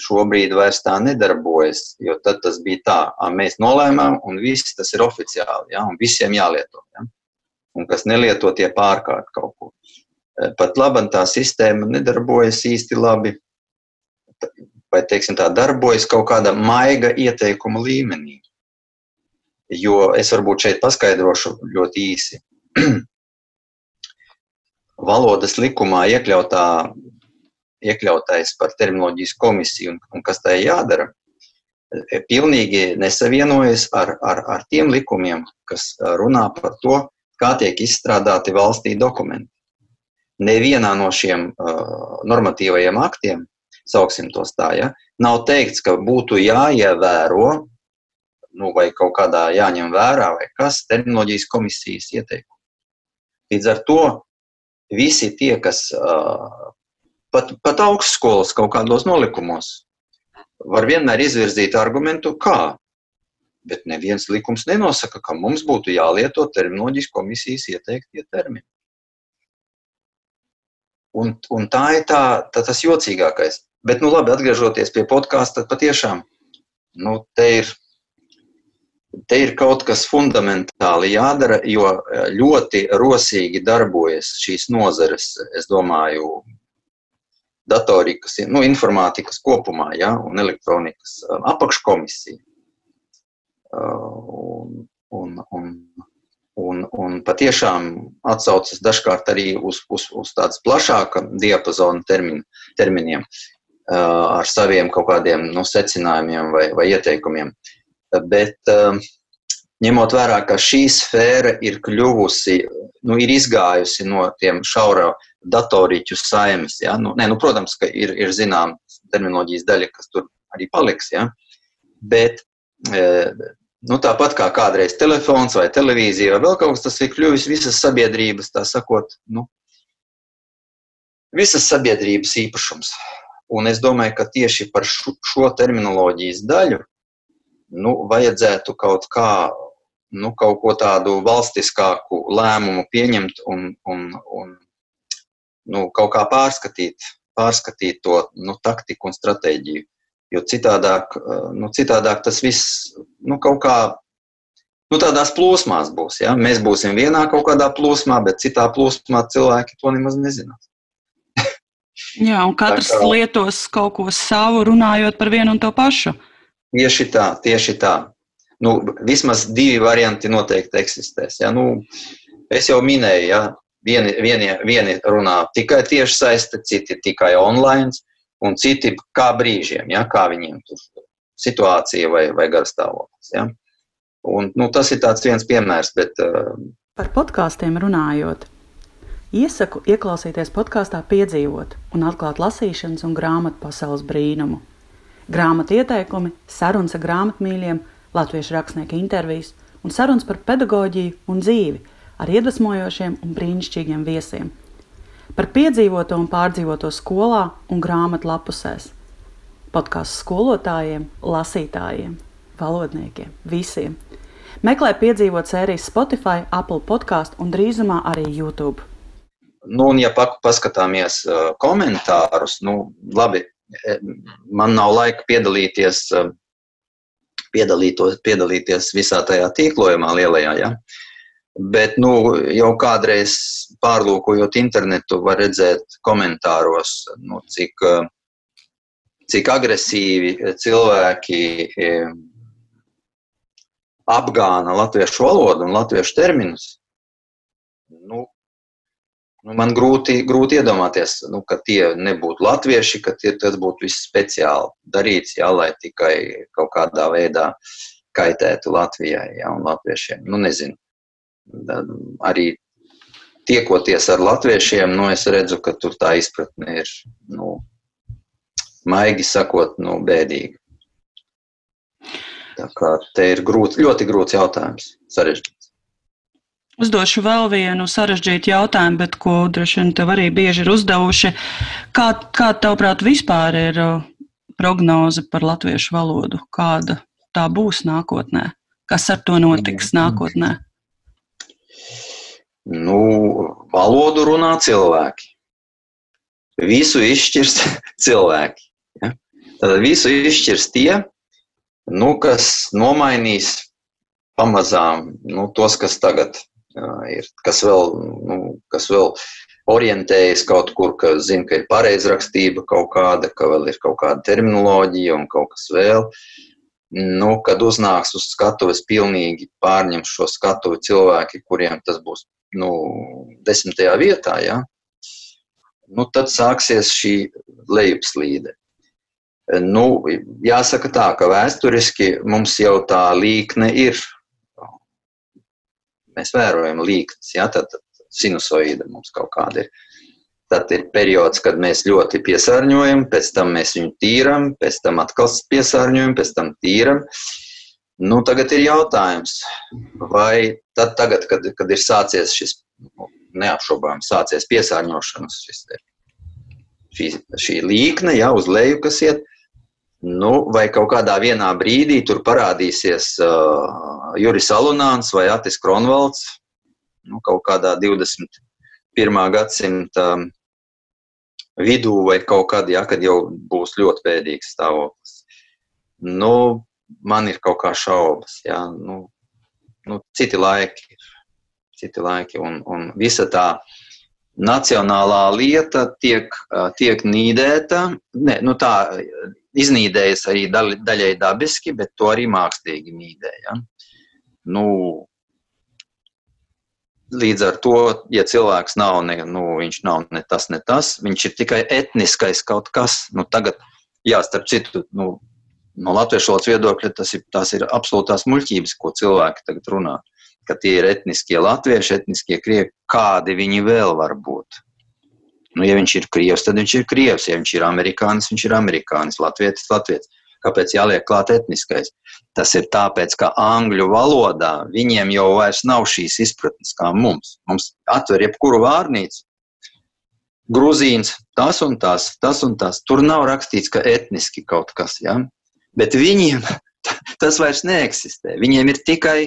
šobrīd vairs tā nedarbojas, jo tad tas bija tā, ka mēs nolēmām, un viss tas ir oficiāli, ja, un visiem jālieto. Ja. Un kas nelieto, tie pārkārt kaut ko. Eh, pat labi, tā sistēma nedarbojas īsti labi, vai teiksim, tā darbojas kaut kādā maiga ieteikuma līmenī. Jo es varbūt šeit paskaidrošu ļoti īsi. Valodas likumā iekļautā, iekļautais par terminoloģijas komisiju un, un kas tai jādara, e, pilnīgi nesavienojas ar, ar, ar tiem likumiem, kas runā par to, kā tiek izstrādāti valstī dokumenti. nevienā no šiem uh, normatīvajiem aktiem, sauksim tos tā, ja, nav teikts, ka būtu jāievēro nu, vai kaut kādā jāņem vērā, vai kas terminoloģijas komisijas ieteikumi. Līdz ar to visi tie, kas uh, pat, pat augstskolas kaut kādos nolikumos, var vienmēr izvirzīt argumentu, kā. Bet neviens likums nenosaka, ka mums būtu jālieto terminoloģijas komisijas ieteiktie termini. Un, un tā ir tā, tā, tas jocīgākais. Bet, nu, labi, atgriežoties pie podkāsta, tad patiešām nu, te, ir, te ir kaut kas fundamentāli jādara, jo ļoti rosīgi darbojas šīs nozares, es domāju, datorikas, nu, informātikas kopumā, ja, un elektronikas apakškomisija. Un, un, un, un, un patiešām atsaucas dažkārt arī uz, uz, uz tādas plašāka diapazona termin, terminiem ar saviem kaut kādiem nu, secinājumiem vai, vai ieteikumiem. Bet ņemot vērā, ka šī sfēra ir kļuvusi, nu, ir izgājusi no tiem šaura datoriķu saimes, ja? nu, ne, nu, protams, ka ir, ir zinām terminoloģijas daļa, kas tur arī paliks, ja? bet nu, tāpat kā kādreiz telefons vai televīzija vai vēl kaut kas, tas ir kļuvis visas sabiedrības, tā sakot, nu, visas sabiedrības īpašums. Un es domāju, ka tieši par šo, šo terminoloģijas daļu nu, vajadzētu kaut kā, nu, kaut ko tādu valstiskāku lēmumu pieņemt un, un, un nu, kaut kā pārskatīt, pārskatīt to nu, taktiku un stratēģiju. Jo citādāk, nu, citādāk tas viss nu, kaut kā nu, tādās plūsmās būs. Ja? Mēs būsim vienā kaut kādā plūsmā, bet citā plūsmā cilvēki to nemaz nezinās. Jā, un katrs kā, lietos kaut ko savu, runājot par vienu un to pašu. Tieši tā, tieši tā. Nu, vismaz divi varianti noteikti eksistēs. Ja? Nu, es jau minēju, ja? vieni, vieni, vieni runā tikai tieši saiste, citi tikai online un citi kā brīžiem, ja, kā viņiem tur situācija vai, vai garstāvoklis. Ja. Un, nu, tas ir viens piemērs. Bet, uh, Par podkāstiem runājot, iesaku ieklausīties podkāstā, piedzīvot un atklāt lasīšanas un grāmatu pasaules brīnumu. Grāmatu ieteikumi, sarunas ar grāmatmīļiem, latviešu rakstnieku intervijas un sarunas par pedagoģiju un dzīvi ar iedvesmojošiem un brīnišķīgiem viesiem – par piedzīvoto un pārdzīvoto skolā un grāmatu lapusēs. Podkāstu skolotājiem, lasītājiem, valodniekiem, visiem. Meklē piedzīvot sērijas Spotify, Apple podkāstu un drīzumā arī YouTube. Nu, un, ja paskatāmies komentārus, nu, labi, e, man nav laika piedalīties, piedalīties visā tajā tīklojumā lielajā. Ja? Bet nu, jau kādreiz pārlūkojot internetu, var redzēt komentāros, nu, cik, cik agresīvi cilvēki apgāna latviešu valodu un latviešu terminus. Nu, nu, man grūti, grūti iedomāties, nu, ka tie nebūtu latvieši, ka tie, tas būtu viss speciāli darīts, jā, lai tikai kaut kādā veidā kaitētu Latvijai jā, un latviešiem. Nu, nezinu arī tiekoties ar latviešiem, nu, es redzu, ka tur tā izpratne ir, nu, maigi sakot, nu, bēdīga. Tā kā te ir grūti, ļoti grūts jautājums, sarežģīts. Uzdošu vēl vienu sarežģītu jautājumu, bet ko droši vien tev arī bieži ir uzdevuši. Kā, kā tavuprāt, vispār ir uh, prognoze par latviešu valodu? Kāda tā būs nākotnē? Kas ar to notiks nākotnē? Nu, valodu runā cilvēki. Visu izšķirs cilvēki. Ja? Tad visu izšķirs tie, nu, kas nomainīs pamazām nu, tos, kas tagad ir, kas vēl, nu, kas vēl orientējas kaut kur, ka zina, ka ir pareizrakstība kaut kāda, ka vēl ir kaut kāda terminoloģija un kaut kas vēl. Nu, kad uznāks uz skatuves, pilnīgi pārņems šo skatuvi cilvēki, kuriem tas būs nu, desmitajā vietā, ja, nu, tad sāksies šī lejupslīde. Nu, jāsaka tā, ka vēsturiski mums jau tā līkne ir. Mēs vērojam līknes, ja, tad sinusoīda mums kaut kāda ir. Tad ir periods, kad mēs ļoti piesārņojam, pēc tam mēs viņu tīram, pēc tam atkal piesārņojam, pēc tam tīram. Nu, tagad ir jautājums, vai tad, tagad, kad, kad ir sācies šis nu, neapšaubām sācies piesārņošanas, šis, šī, šī līkne, ja uz leju, kas iet, nu, vai kaut kādā vienā brīdī tur parādīsies uh, Juris Alunāns vai Atis Kronvalds, nu, kaut kādā 21. gadsimta vidū vai kaut kad, ja, kad jau būs ļoti bēdīgs stāvoklis. Nu, man ir kaut kā šaubas, ja, nu, nu, citi laiki citi laiki, un, un visa tā nacionālā lieta tiek, tiek nīdēta, ne, nu tā iznīdējas arī daļai dabiski, bet to arī mākslīgi nīdē, ja. Nu, Līdz ar to, ja cilvēks nav, ne, nu, viņš nav ne tas, ne tas, viņš ir tikai etniskais kaut kas. Nu, tagad, jā, starp citu, nu, no latviešu valodas viedokļa tas ir, tās ir absolūtās muļķības, ko cilvēki tagad runā. Ka tie ir etniskie latvieši, etniskie krievi, kādi viņi vēl var būt. Nu, ja viņš ir krievs, tad viņš ir krievs. Ja viņš ir amerikānis, viņš ir amerikānis, latvietis, latvietis. Kāpēc jāliek klāt etniskais? Tas ir tāpēc, ka angļu valodā viņiem jau vairs nav šīs izpratnes kā mums. Mums atver jebkuru vārnīcu. Gruzīns, tas un tas, tas un tas. Tur nav rakstīts, ka etniski kaut kas, ja? bet viņiem tas vairs neeksistē. Viņiem ir tikai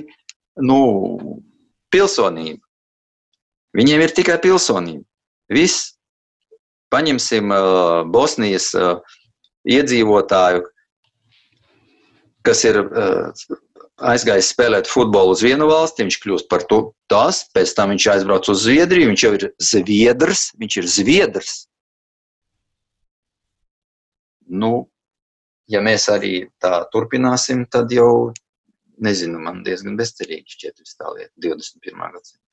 nu, pilsonība. Viņiem ir tikai pilsonība. Viss. Paņemsim uh, Bosnijas uh, iedzīvotāju, kas ir uh, aizgājis spēlēt futbolu uz vienu valsti, viņš kļūst par to tas, pēc tam viņš aizbrauc uz Zviedriju, viņš jau ir zviedrs, viņš ir zviedrs. Nu, ja mēs arī tā turpināsim, tad jau, nezinu, man diezgan bezcerīgi šķiet viss tā lieta 21. gadsimta.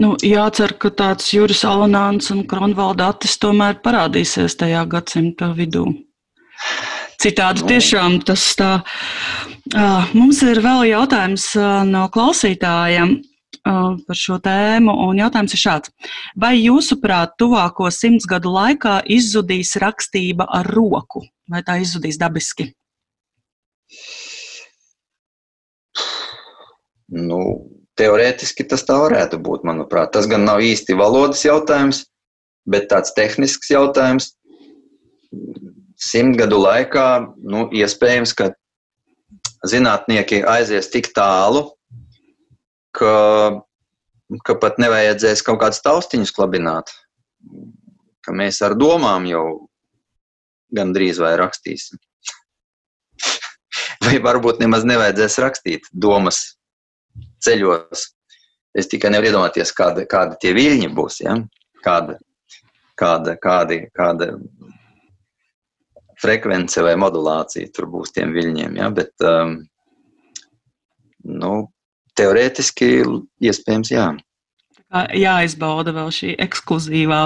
Nu, jācer, ka tāds Juris Alanāns un Kronvalda Atis tomēr parādīsies tajā gadsimta vidū. Citādi tiešām tas tā. Mums ir vēl jautājums no klausītājiem par šo tēmu, un jautājums ir šāds. Vai jūsuprāt, tuvāko simts gadu laikā izzudīs rakstība ar roku, vai tā izzudīs dabiski? Nu, teorētiski tas tā varētu būt, manuprāt. Tas gan nav īsti valodas jautājums, bet tāds tehnisks jautājums simtgadu laikā nu, iespējams, ka zinātnieki aizies tik tālu, ka, ka pat nevajadzēs kaut kādus taustiņus klabināt. Ka mēs ar domām jau gandrīz vai rakstīsim. vai varbūt nemaz nevajadzēs rakstīt domas ceļos. Es tikai nevaru iedomāties, kāda, kāda tie viļņi būs. Ja? Kāda, kāda, kādi, kāda frekvence vai modulācija tur būs tiem viļņiem. Ja? Bet, um, nu, teorētiski iespējams, jā. Jāizbauda vēl šī ekskluzīvā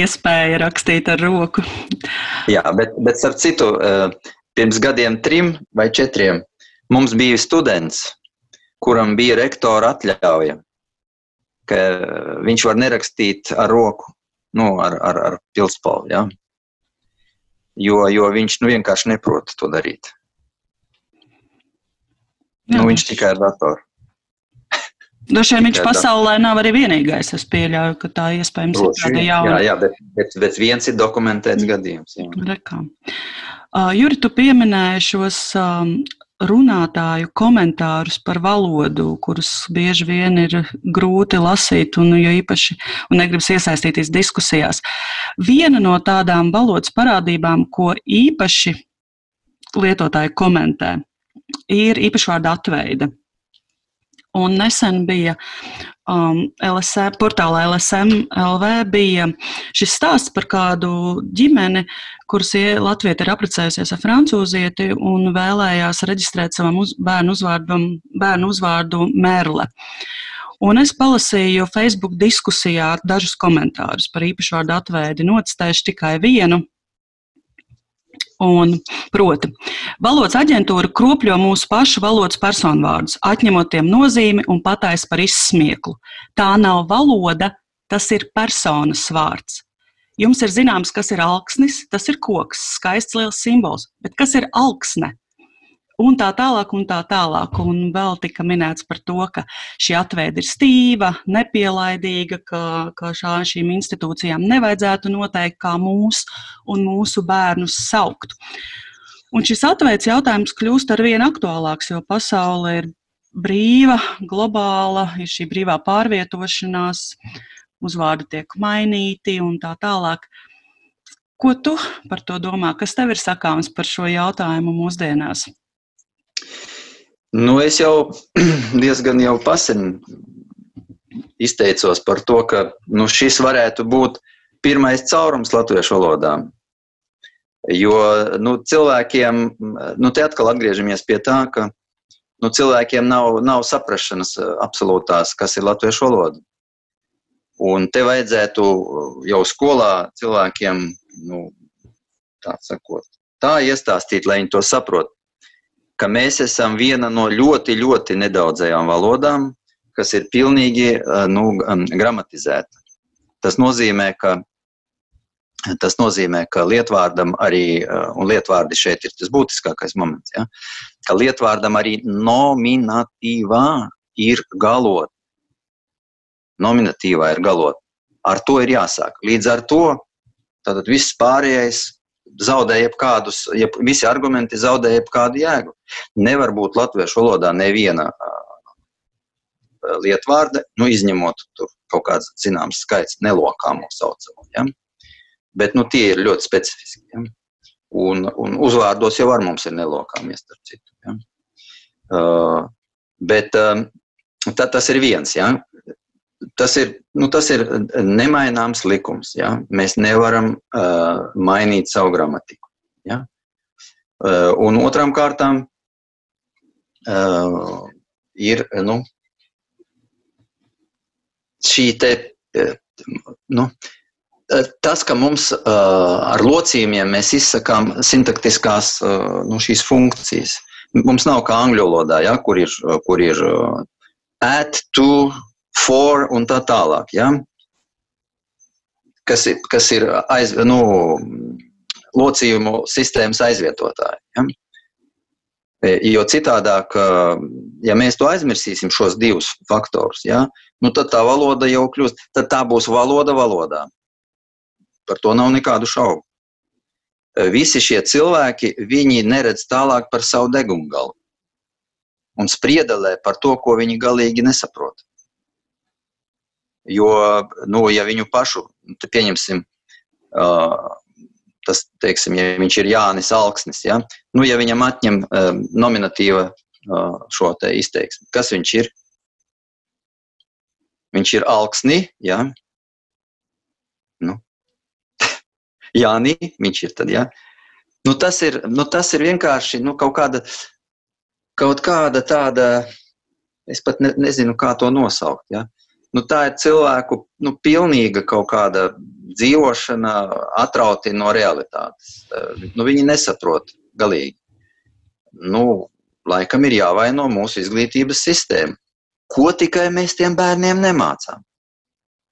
iespēja rakstīt ar roku. jā, bet, bet starp citu, uh, pirms gadiem trim vai četriem mums bija students, kuram bija rektora atļauja, ka viņš var nerakstīt ar roku, nu, ar, ar, ar pilspalvu. Ja? jo, jo viņš nu, vienkārši neprot to darīt. Jā. Nu, viņš tikai ar datoru. Droši vien viņš pasaulē nav arī vienīgais. Es pieļauju, ka tā iespējams Droši, ir tāda jauna. Jā, jā bet, bet, bet viens ir dokumentēts gadījums. Uh, Juri, tu pieminēji šos um, runātāju komentārus par valodu, kurus bieži vien ir grūti lasīt, un jo īpaši un negribas iesaistīties diskusijās. Viena no tādām valodas parādībām, ko īpaši lietotāji komentē, ir īpašvārda atveide. Un nesen bija um, LSM, portālā LSM LV bija šis stāsts par kādu ģimeni, kuras Latvija ir apprecējusies ar francūzieti un vēlējās reģistrēt savam uz, bērnu, uzvārdam, bērnu uzvārdu Merle. Un es palasīju Facebook diskusijā dažus komentārus par īpašvārdu atveidi, nocitēšu tikai vienu. Un, proti, valodas aģentūra kropļo mūsu pašu valodas personvārdus, atņemot tiem nozīmi un pataisa par izsmieklu. Tā nav valoda, Tas ir personas vārds. Jums ir zināms, kas ir alksnis, tas ir koks, skaists liels simbols, bet kas ir alksne? Un tā tālāk, un tā tālāk. Un vēl tika minēts par to, ka šī atveide ir stīva, nepielaidīga, ka, ka šā, šīm institūcijām nevajadzētu noteikt, kā mūs un mūsu bērnus saukt. Un šis atveids jautājums kļūst ar vien aktuālāks, jo pasaule ir brīva, globāla, ir šī brīvā pārvietošanās, uzvārdi tiek mainīti un tā tālāk. Ko tu par to domā? Kas tev ir sakāms par šo jautājumu mūsdienās? Nu, es jau diezgan jau pasen izteicos par to, ka nu, šis varētu būt pirmais caurums latviešu valodā. Jo nu, cilvēkiem, nu, te atkal atgriežamies pie tā, ka nu, cilvēkiem nav, nav saprašanas eh, absolūtās, kas ir latviešu valoda. Un te vajadzētu jau skolā cilvēkiem nu, tā, sakot, tā iestāstīt, lai viņi to saprotu, ka mēs esam viena no ļoti, ļoti nedaudzajām valodām, kas ir pilnīgi eh, nu, gramatizēta. Tas nozīmē, ka Tas nozīmē, ka lietvārdam arī, eh, un lietvārdi šeit ir tas būtiskākais moments, ja, ka lietvārdam arī nominatīvā ir galot. Nominatīvā ir galot. Ar to ir jāsāk. Līdz ar to tātad viss pārējais zaudē jebkādus, jeb, visi argumenti zaudē jebkādu jēgu. Nevar būt latviešu valodā neviena lietvārda, nu, izņemot kaut kāds zināms skaits nelokāmo saucamo. Ja? Bet nu, tie ir ļoti specifiski. Ja? Un, un uzvārdos jau ar mums ir nelokāmies, starp citu. Ja? Uh, bet uh, tā, tas ir viens. Ja? Tas ir, nu, tas ir nemaināms likums. Ja? Mēs nevaram uh, mainīt savu gramatiku. Ja? Uh, un otrām kārtām uh, ir nu, šī te. Uh, nu, tas, ka mums ar locījumiem mēs izsakām sintaktiskās nu, šīs funkcijas. Mums nav kā angļu valodā, ja, kur ir, kur ir at, to, for un tā tālāk. Ja, kas ir, kas ir aiz, nu, locījumu sistēmas aizvietotāji. Ja. Jo citādāk, ja mēs to aizmirsīsim, šos divus faktorus, ja, nu tad tā valoda jau kļūst, tad tā būs valoda valodā. Par to nav nekādu šaubu. Visi šie cilvēki, viņi neredz tālāk par savu degumu galu un spriedelē par to, ko viņi galīgi nesaprot. Jo, nu, ja viņu pašu, tad pieņemsim, uh, tas, teiksim, ja viņš ir Jānis Alksnis, ja, nu, ja viņam atņem uh, nominatīva uh, šo te izteiksmi, kas viņš ir? Viņš ir Alksni, ja, Jānī, viņš ir tad, ja. Nu, tas, ir, nu, tas ir vienkārši nu, kaut, kāda, kaut kāda tāda, es pat ne, nezinu, kā to nosaukt. Ja. Nu, tā ir cilvēku nu, pilnīga kaut kāda dzīvošana, atrauti no realitātes. Nu, viņi nesaprot galīgi. Nu, laikam ir jāvaino mūsu izglītības sistēma. Ko tikai mēs tiem bērniem nemācām?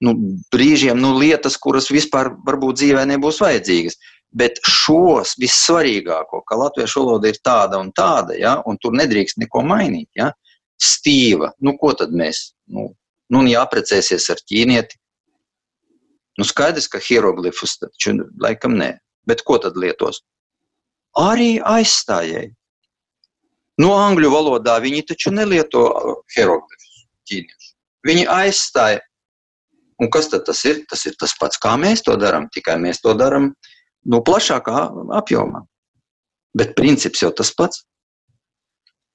nu, brīžiem nu, lietas, kuras vispār varbūt dzīvē nebūs vajadzīgas. Bet šos vissvarīgāko, ka latviešu valoda ir tāda un tāda, ja, un tur nedrīkst neko mainīt, ja, stīva, nu ko tad mēs, nu, nu jāprecēsies ar ķīnieti. Nu, skaidrs, ka hieroglifus taču laikam nē, bet ko tad lietos? Arī aizstājēji. No angļu valodā viņi taču nelieto hieroglifus ķīniešu. Viņi aizstāja Un kas tad tas ir? Tas ir tas pats, kā mēs to darām, tikai mēs to darām nu, plašākā apjomā. Bet princips jau tas pats.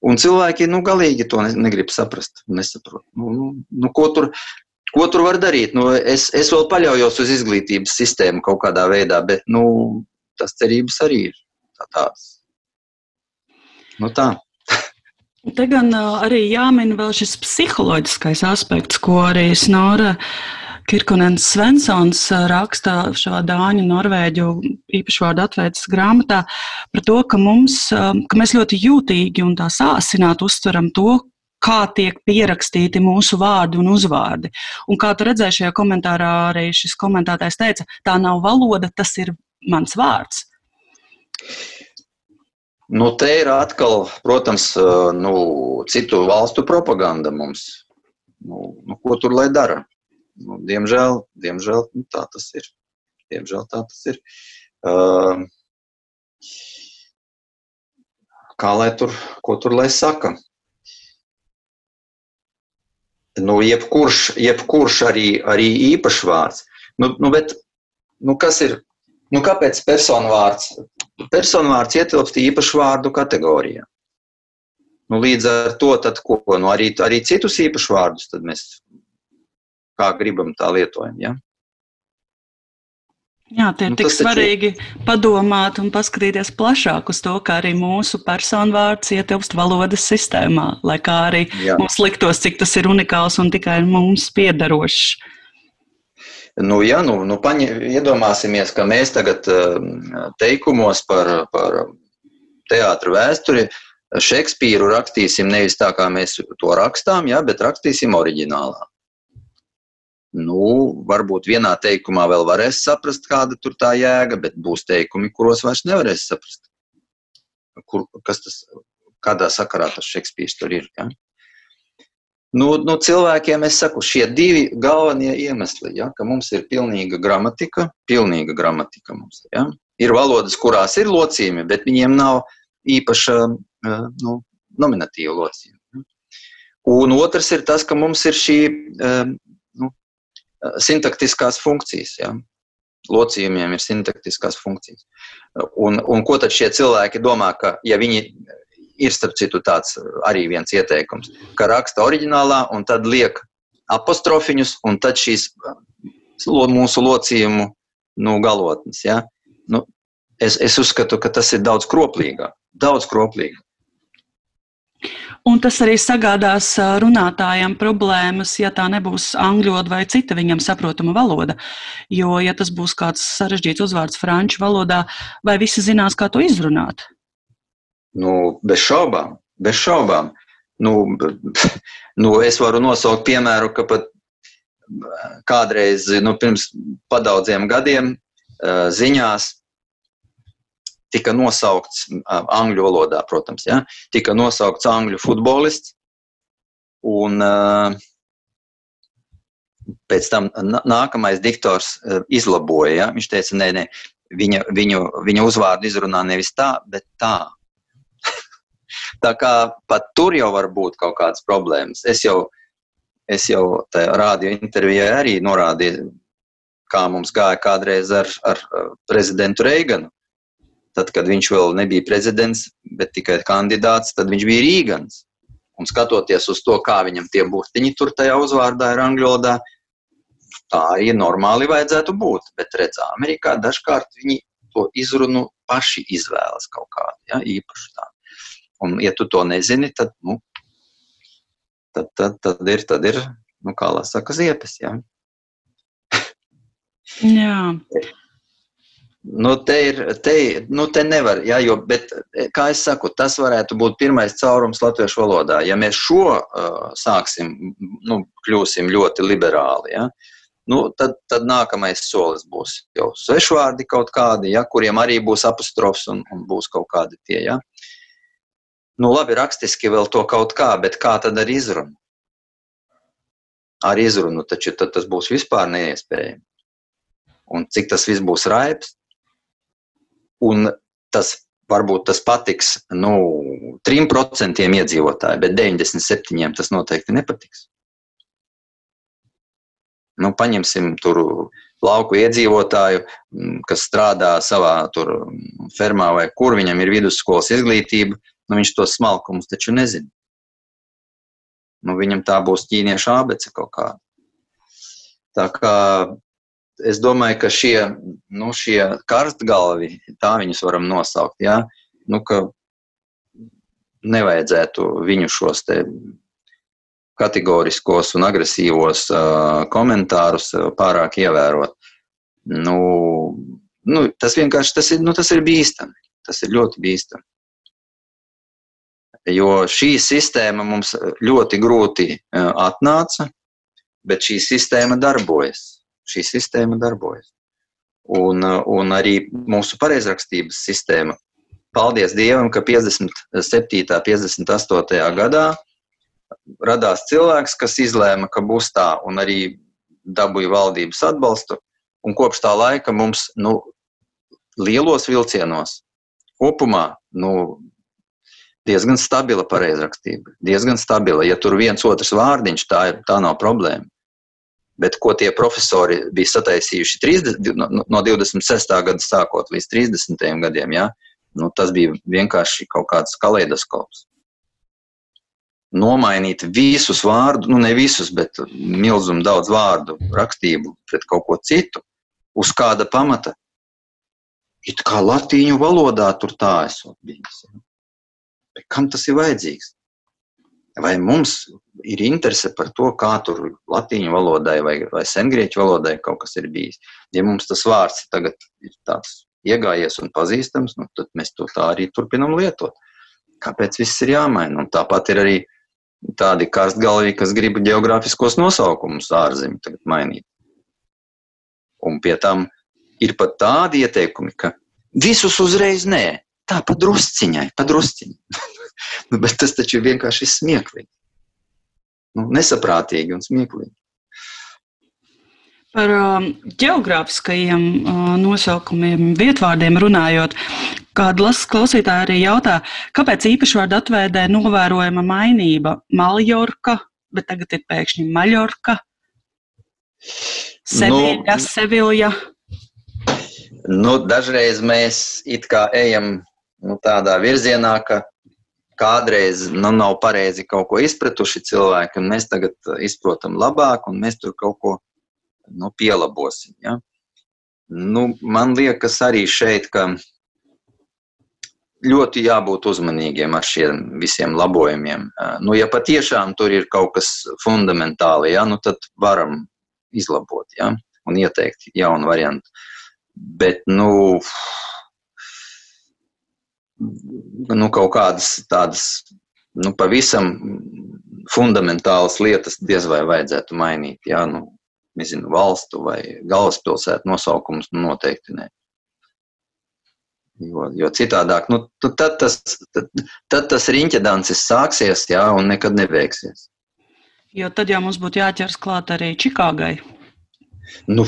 Un cilvēki nu, galīgi to negrib saprast, nesaprot. Nu, nu, nu, ko, tur, ko tur var darīt? Nu, es, es vēl paļaujos uz izglītības sistēmu kaut kādā veidā, bet nu, tas cerības arī ir tā tādas. Nu, tā. Te gan arī jāmin vēl šis psiholoģiskais aspekts, ko arī Snora Kirkonens Svensons raksta šajā Dāņu, Norvēģu īpašvārdu atveidas grāmatā par to, ka, mums, ka mēs ļoti jūtīgi un tā sāsināti uztveram to, kā tiek pierakstīti mūsu vārdi un uzvārdi. Un kā tu redzēji šajā komentārā, arī šis komentētājs teica, tā nav valoda, tas ir mans vārds. Nu, te ir atkal, protams, nu, citu valstu propaganda mums. Nu, nu, ko tur lai dara? Nu, diemžēl, diemžēl nu, tā tas ir. Diemžēl tā tas ir. Uh, kā lai tur, ko tur lai saka? Nu, jebkurš, jebkurš arī, arī īpašvārds. Nu, nu, bet, nu, kas ir, nu, kāpēc personvārds? Personvārds ietilpst īpašvārdu kategorijā. Nu, līdz ar to, tad, ko, nu, arī, arī citus īpašvārdus mēs kā gribam tā lietojam. Ja? Jā, tie ir nu, tik svarīgi ir... padomāt un paskatīties plašāk uz to, kā arī mūsu personvārds ietilpst valodas sistēmā, lai kā arī Jā. mums liktos, cik tas ir unikāls un tikai mums piederošs. Nu, ja, nu, nu paņi, iedomāsimies, ka mēs tagad um, teikumos par, par teātru vēsturi Šekspīru rakstīsim nevis tā, kā mēs to rakstām, ja, bet rakstīsim oriģinālā nu, varbūt vienā teikumā vēl varēs saprast, kāda tur tā jēga, bet būs teikumi, kuros vairs nevarēs saprast, kur, kas tas, kādā sakarā tas Šekspīrs tur ir. Ja? Nu, nu, cilvēkiem es saku, šie divi galvenie iemesli, ja, ka mums ir pilnīga gramatika, pilnīga gramatika mums. Ja? Ir valodas, kurās ir locījumi, bet viņiem nav īpaša eh, nu, nominatīva locījuma. Un otrs ir tas, ka mums ir šī eh, sintaktiskās funkcijas. Ja? Locījumiem ir sintaktiskās funkcijas. Un, un ko tad šie cilvēki domā, ka ja viņi ir starp citu tāds arī viens ieteikums, ka raksta oriģinālā un tad liek apostrofiņus un tad šīs mūsu locījumu nu, galotnes. Ja? Nu, es, es uzskatu, ka tas ir daudz kroplīgāk. Daudz kroplīgāk. Un tas arī sagādās runātājiem problēmas, ja tā nebūs angļu vai cita viņam saprotama valoda. Jo, ja tas būs kāds sarežģīts uzvārds franču valodā, vai visi zinās, kā to izrunāt? Nu, bez šaubām, bez šaubām. Nu, nu, es varu nosaukt piemēru, ka pat kādreiz, nu, pirms padaudziem gadiem, ziņās tika nosaukts angļu valodā, protams, ja, tika nosaukts angļu futbolists. Un pēc tam nākamais diktors izlaboja. Ja, viņš teica, nē, nē, viņa, viņu, viņa uzvārdu izrunā nevis tā, bet tā. tā kā pat tur jau var būt kaut kādas problēmas. Es jau, es jau tajā rādio intervijā arī norādīju, kā mums gāja kādreiz ar, ar prezidentu Reiganu tad, kad viņš vēl nebija prezidents, bet tikai kandidāts, tad viņš bija Rīgans. Un skatoties uz to, kā viņam tie burtiņi tur tajā uzvārdā ir angļu valodā, tā arī normāli vajadzētu būt. Bet redz, Amerikā dažkārt viņi to izrunu paši izvēlas kaut kādu, ja, īpaši tā. Un, ja tu to nezini, tad, nu, tad, tad, tad ir, tad ir, nu, kā lai saka, ziepes, ja. Jā. Nu, te ir, te, nu, te nevar, jā, jo, bet, kā es saku, tas varētu būt pirmais caurums latviešu valodā. Ja mēs šo uh, sāksim, nu, kļūsim ļoti liberāli, ja, nu, tad, tad nākamais solis būs jau svešvārdi kaut kādi, ja, kuriem arī būs apostrofs un, un būs kaut kādi tie, ja. Nu, labi, rakstiski vēl to kaut kā, bet kā tad ar izrunu? Ar izrunu taču tas būs vispār neiespējami. Un cik tas viss būs raips, Un tas varbūt tas patiks nu, 3% iedzīvotāji, bet 97% tas noteikti nepatiks. Nu, paņemsim tur lauku iedzīvotāju, kas strādā savā tur, fermā vai kur viņam ir vidusskolas izglītība, nu, viņš tos smalkumus taču nezina. Nu, viņam tā būs ķīniešu abece kaut kāda. Tā kā es domāju, ka šie, nu, šie karstgalvi, tā viņus varam nosaukt, ja? nu, ka nevajadzētu viņu šos te kategoriskos un agresīvos uh, komentārus pārāk ievērot. Nu, nu, tas vienkārši tas ir, nu, tas ir bīstami. Tas ir ļoti bīstami. jo šī sistēma mums ļoti grūti atnāca, bet šī sistēma darbojas. Šī sistēma darbojas. Un, un arī mūsu pareizrakstības sistēma. Paldies Dievam, ka 57. un 58. gadā radās cilvēks, kas izlēma, ka būs tā, un arī dabūja valdības atbalstu. Un kopš tā laika mums nu, lielos vilcienos kopumā nu, diezgan stabila pareizrakstība. Diezgan stabila. Ja tur viens otrs vārdiņš, tā, tā nav problēma. Bet ko tie profesori bija sataisījuši 30, no 26. gada sākot līdz 30. gadiem, ja? nu, tas bija vienkārši kaut kāds kaleidoskops. Nomainīt visus vārdus, nu ne visus, bet milzumu daudz vārdu rakstību pret kaut ko citu, uz kāda pamata. It kā latīņu valodā tur tā esot bijis. Bet kam tas ir vajadzīgs? Vai mums ir interese par to, kā tur latīņu valodai vai, vai sengrieķu valodai kaut kas ir bijis? Ja mums tas vārds tagad ir tāds iegājies un pazīstams, nu, tad mēs to tā arī turpinam lietot. Kāpēc viss ir jāmaina? Un tāpat ir arī tādi karstgalvi, kas grib geogrāfiskos nosaukumus ārzemju mainīt. Un pie tam ir pat tādi ieteikumi, ka visus uzreiz nē, tā pa drusciņai, pa drusciņai. nu, bet tas taču ir vienkārši smieklīgi. Nu, nesaprātīgi un smieklīgi. Par uh, geogrāfiskajiem uh, nosaukumiem, vietvārdiem runājot, kāda klausītāja arī jautā, kāpēc īpašvārdu atveidē novērojama mainība Maljorka, bet tagad ir pēkšņi Maļorka, Seviļa, nu, Sevilja. Nu, dažreiz mēs it kā ejam nu, tādā virzienā, ka kādreiz nu, nav pareizi kaut ko izpratuši cilvēki, un mēs tagad izprotam labāk, un mēs tur kaut ko nu, pielabosim. Ja? Nu, man liekas, arī šeit, ka ļoti jābūt uzmanīgiem ar šiem visiem labojumiem. Nu, ja patiešām tur ir kaut kas fundamentāli, ja, nu, tad varam izlabot ja, un ieteikt jaunu variantu. Bet, nu, nu, kaut kādas tādas nu, pavisam fundamentālas lietas diez vai vajadzētu mainīt. Jā, nu, nezinu, valstu vai galvaspilsētu nosaukumus nu, noteikti ne. Jo, jo citādāk, nu, tad, tas, tad, tad tas riņķedancis sāksies, jā, un nekad nebeigsies. Jo tad jau mums būtu jāķers klāt arī Čikāgai. Nu,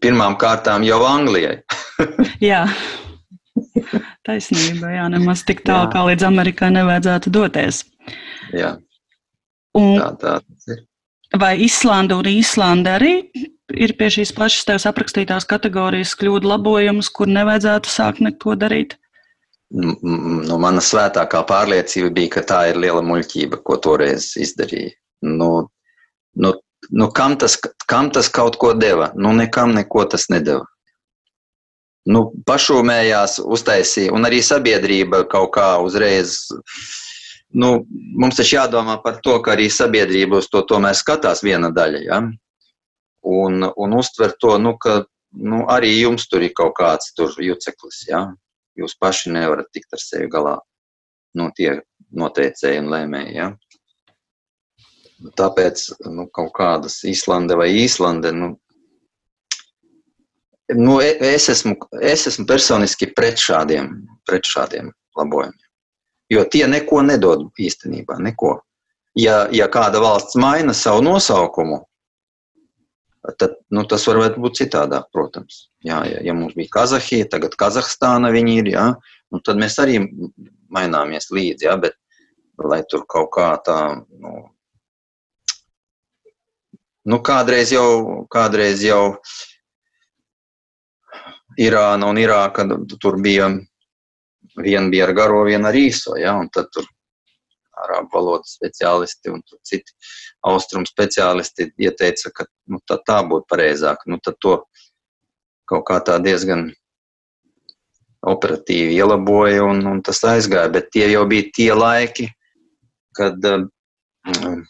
pirmām kārtām jau Anglijai. jā. Taisnība, jā, nemaz tik tālu kā līdz Amerikai nevajadzētu doties. Jā. Un, tā, tā tas ir. Vai Islanda un Īslanda arī ir pie šīs pašas tevis aprakstītās kategorijas kļūdu labojumus, kur nevajadzētu sākt neko darīt? Nu, nu, mana svētākā pārliecība bija, ka tā ir liela muļķība, ko toreiz izdarīja. Nu, nu, nu, kam, tas, kam tas kaut ko deva? Nu, nekam neko tas nedeva nu, pašūmējās, uztaisīja, un arī sabiedrība kaut kā uzreiz. Nu, mums taču jādomā par to, ka arī sabiedrība uz to tomēr skatās viena daļa. Ja? Un, un uztver to, nu, ka nu, arī jums tur ir kaut kāds juceklis. Ja? Jūs paši nevarat tikt ar sevi galā. Nu, tie noteicēji un lēmēji. Ja? Tāpēc nu, kaut kādas Īslande vai Īslande, nu, nu, e, es, esmu, es esmu personiski pret šādiem, pret šādiem labojumiem. Jo tie neko nedod īstenībā. Neko. Ja, ja kāda valsts maina savu nosaukumu, tad nu, tas var būt citādāk, protams. Jā, ja, ja mums bija Kazahija, tagad Kazahstāna viņi ir, jā, nu, tad mēs arī maināmies līdzi. Jā, bet lai tur kaut kā tā. Nu, nu, kādreiz jau, kādreiz jau uh, Irāna un Irāka, tur bija viena bija ar garo, viena ar īso, ja, tad tur arābu valodas speciālisti un citi austrumu speciālisti ieteica, ka nu, tā, tā būtu pareizāk. Nu, tad to kaut kā tā diezgan operatīvi ielaboja un, un tas aizgāja, bet tie jau bija tie laiki, kad, um,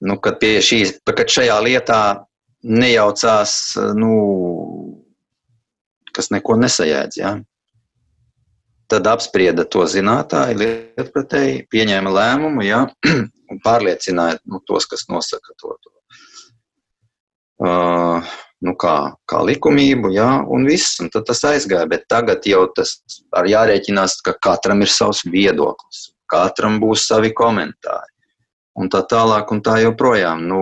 nu, kad šīs, kad šajā lietā nejaucās, nu, kas neko nesajēdz. Ja? tad apsprieda to zinātāji, lietpratēji, pieņēma lēmumu, ja, un pārliecināja nu, tos, kas nosaka to. to. Uh, nu, kā, kā likumību, jā, un viss, un tad tas aizgāja. Bet tagad jau tas ir jārēķinās, ka katram ir savs viedoklis, katram būs savi komentāri, un tā tālāk, un tā joprojām. Nu,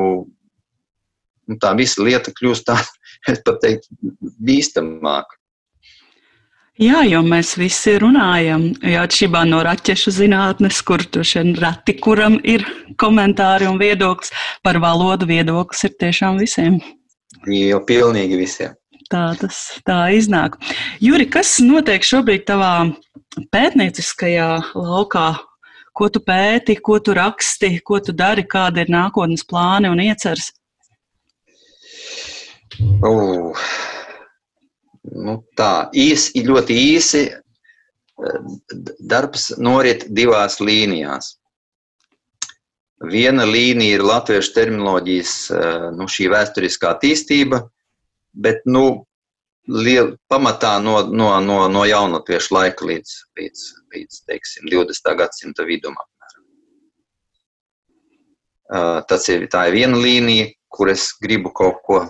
nu, tā visa lieta kļūst tā, es pat teiktu, bīstamāka. Jā, jo mēs visi runājam, ja atšķirībā no raķešu zinātnes, kur šeit reti, kuram ir komentāri un viedoklis par valodu, viedoklis ir tiešām visiem. Jau pilnīgi visiem. Tā tas tā iznāk. Juri, kas notiek šobrīd tavā pētnieciskajā laukā? Ko tu pēti, ko tu raksti, ko tu dari, kāda ir nākotnes plāni un ieceres? Uh, nu tā īsi, ļoti īsi darbs norit divās līnijās. Viena līnija ir latviešu terminoloģijas, nu, šī vēsturiskā attīstība, bet nu, liel, pamatā no, no, no, no jaunatviešu laika līdz, līdz, līdz teiksim, 20. gadsimta vidum. Tas ir, tā ir viena līnija, kur es gribu kaut ko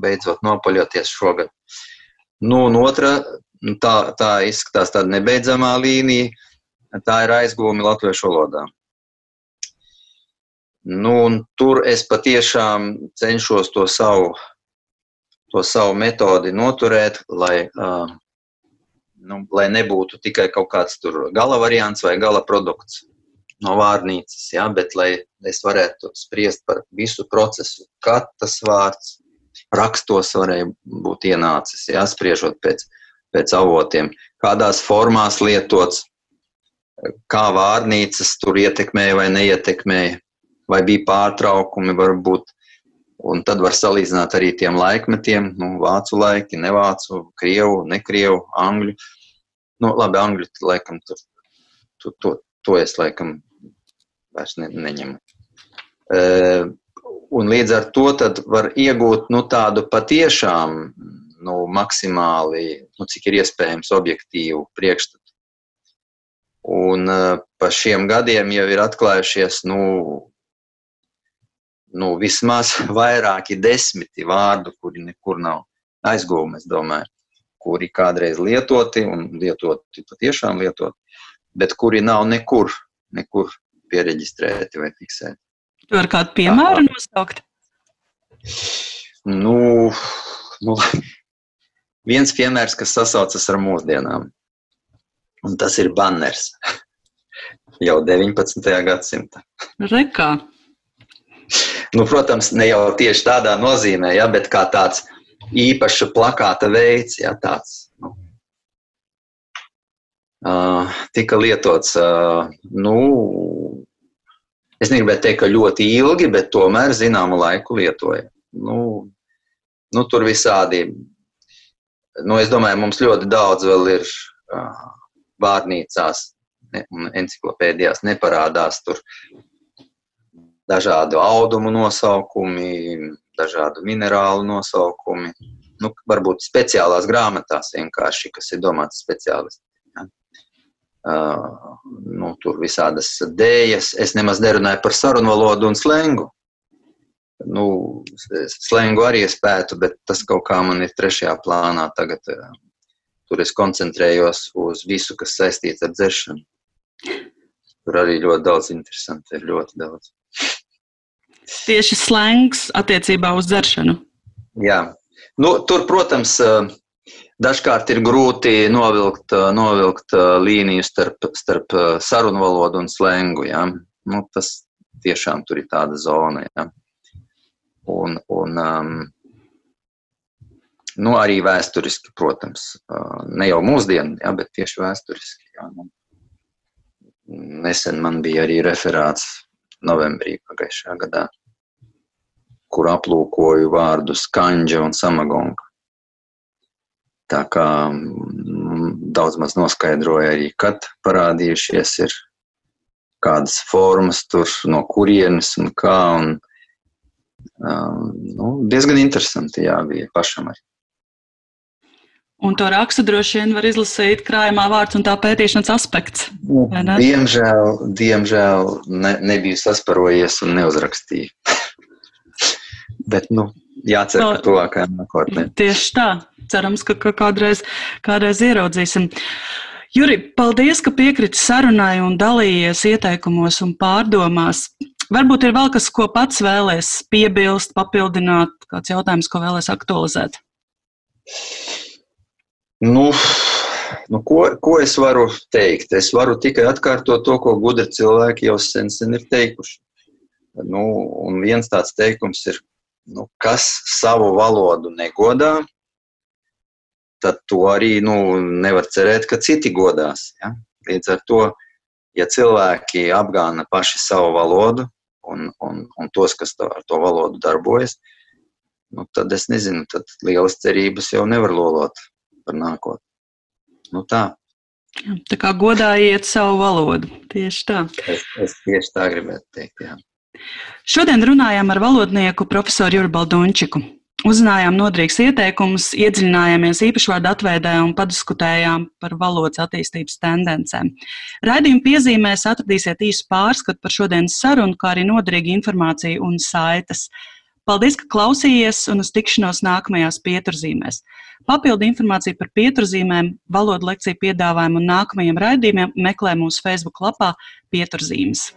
beidzot nopaļoties šogad. Nu, un otra, nu, tā, tā izskatās tāda nebeidzamā līnija, tā ir aizgūmi latviešu valodā. Nu, tur es patiešām cenšos to savu, to savu metodi noturēt, lai, uh, nu, lai nebūtu tikai kaut kāds gala variants vai gala produkts no vārnīcas, ja, bet lai es varētu spriest par visu procesu, kad tas vārds rakstos varēja būt ienācis, ja, spriežot pēc, pēc avotiem, kādās formās lietots, kā vārnīcas tur ietekmēja vai neietekmēja, vai bija pārtraukumi varbūt. Un tad var salīdzināt arī tiem laikmetiem, nu, vācu laiki, nevācu, krievu, nekrievu, angļu. Nu, labi, angļu laikam tur, tur to, to es laikam vairs ne, neņemu. E, un līdz ar to var iegūt nu, tādu patiešām nu, maksimāli, nu, cik ir iespējams, objektīvu priekšstatu. Un uh, pa šiem gadiem jau ir atklājušies nu, nu, vismaz vairāki desmiti vārdu, kuri nekur nav aizgūmi, es domāju, kuri kādreiz lietoti un lietoti patiešām lietoti, bet kuri nav nekur, nekur pieregistrēti vai fiksēti. Tu vari kādu piemēru nosaukt? Nu, nu, viens piemērs, kas sasaucas ar mūsdienām, un tas ir banners jau 19. gadsimta. Rekā. Nu, protams, ne jau tieši tādā nozīmē, ja, bet kā tāds īpašs plakāta veids, ja tāds. Nu, uh, tika lietots, uh, nu, es negribētu teikt, ka ļoti ilgi, bet tomēr zināmu laiku lietoja. Nu, nu, tur visādi, nu, es domāju, mums ļoti daudz vēl ir uh, vārnīcās un enciklopēdijās neparādās tur dažādu audumu nosaukumi, dažādu minerālu nosaukumi. Nu, varbūt speciālās grāmatās vienkārši, kas ir domāts speciālisti. Uh, nu, tur visādas dēļas. Es nemaz nerunāju par sarunvalodu un slengu. Nu, slengu arī es pētu, bet tas kaut kā man ir trešajā plānā. Tagad uh, tur es koncentrējos uz visu, kas saistīts ar dzeršanu. Tur arī ļoti daudz interesanti, ir ļoti daudz. Tieši slēngs attiecībā uz dzeršanu. Jā, nu, tur, protams, uh, Dažkārt ir grūti novilkt, novilkt līniju starp, starp sarunu valodu un slēngu. Ja? Nu, tas tiešām tur ir tāda zona. Ja? Un, un, um, nu, arī vēsturiski, protams, ne jau mūsdienu, ja, bet tieši vēsturiski. Ja? Nu, nesen man bija arī referāts novembrī pagājušajā gadā, kur aplūkoju vārdus kanģa un samagonga. Tā kā mm, daudz maz noskaidroja arī, kad parādījušies ir kādas formas tur, no kurienes un kā. Un, um, nu, diezgan interesanti, jā, bija pašam arī. Un to rakstu droši vien var izlasīt krājumā vārds un tā pētīšanas aspekts. Diemžēl, diemžēl ne, nebiju sasparojies un neuzrakstīju. Bet, nu, jācer, ka tuvākajā nākotnē. Tieši tā. Cerams, ka, ka kādreiz, kādreiz ieraudzīsim. Juri, paldies, ka piekriti sarunai un dalījies ieteikumos un pārdomās. Varbūt ir vēl kas, ko pats vēlēs piebilst, papildināt, kāds jautājums, ko vēlēs aktualizēt. Nu, nu, ko, ko es varu teikt? Es varu tikai atkārtot to, ko gudri cilvēki jau sen, sen ir teikuši. Nu, un viens tāds teikums ir, nu, kas savu valodu negodā, tad to arī nu, nevar cerēt, ka citi godās. Ja? Līdz ar to, ja cilvēki apgāna paši savu valodu un, un, un tos, kas to, ar to valodu darbojas, nu, tad es nezinu, tad lielas cerības jau nevar lolot par nākotni. Nu, tā. Tā kā godājiet savu valodu. Tieši tā. Es, es tieši tā gribētu teikt. Jā. Šodien runājām ar valodnieku profesoru Juru Baldunčiku. Uzzinājām nodrīgs ieteikumus, iedziļinājāmies īpašvārdu atveidē un padiskutējām par valodas attīstības tendencēm. Raidījuma piezīmēs atradīsiet īsu pārskatu par šodienas sarunu, kā arī nodrīgu informāciju un saites. Paldies, ka klausījāties un uz tikšanos nākamajās pieturzīmēs. Papildu informāciju par pieturzīmēm, valodu lekciju piedāvājumu un nākamajiem raidījumiem meklē mūsu Facebook lapā Pieturzīmes.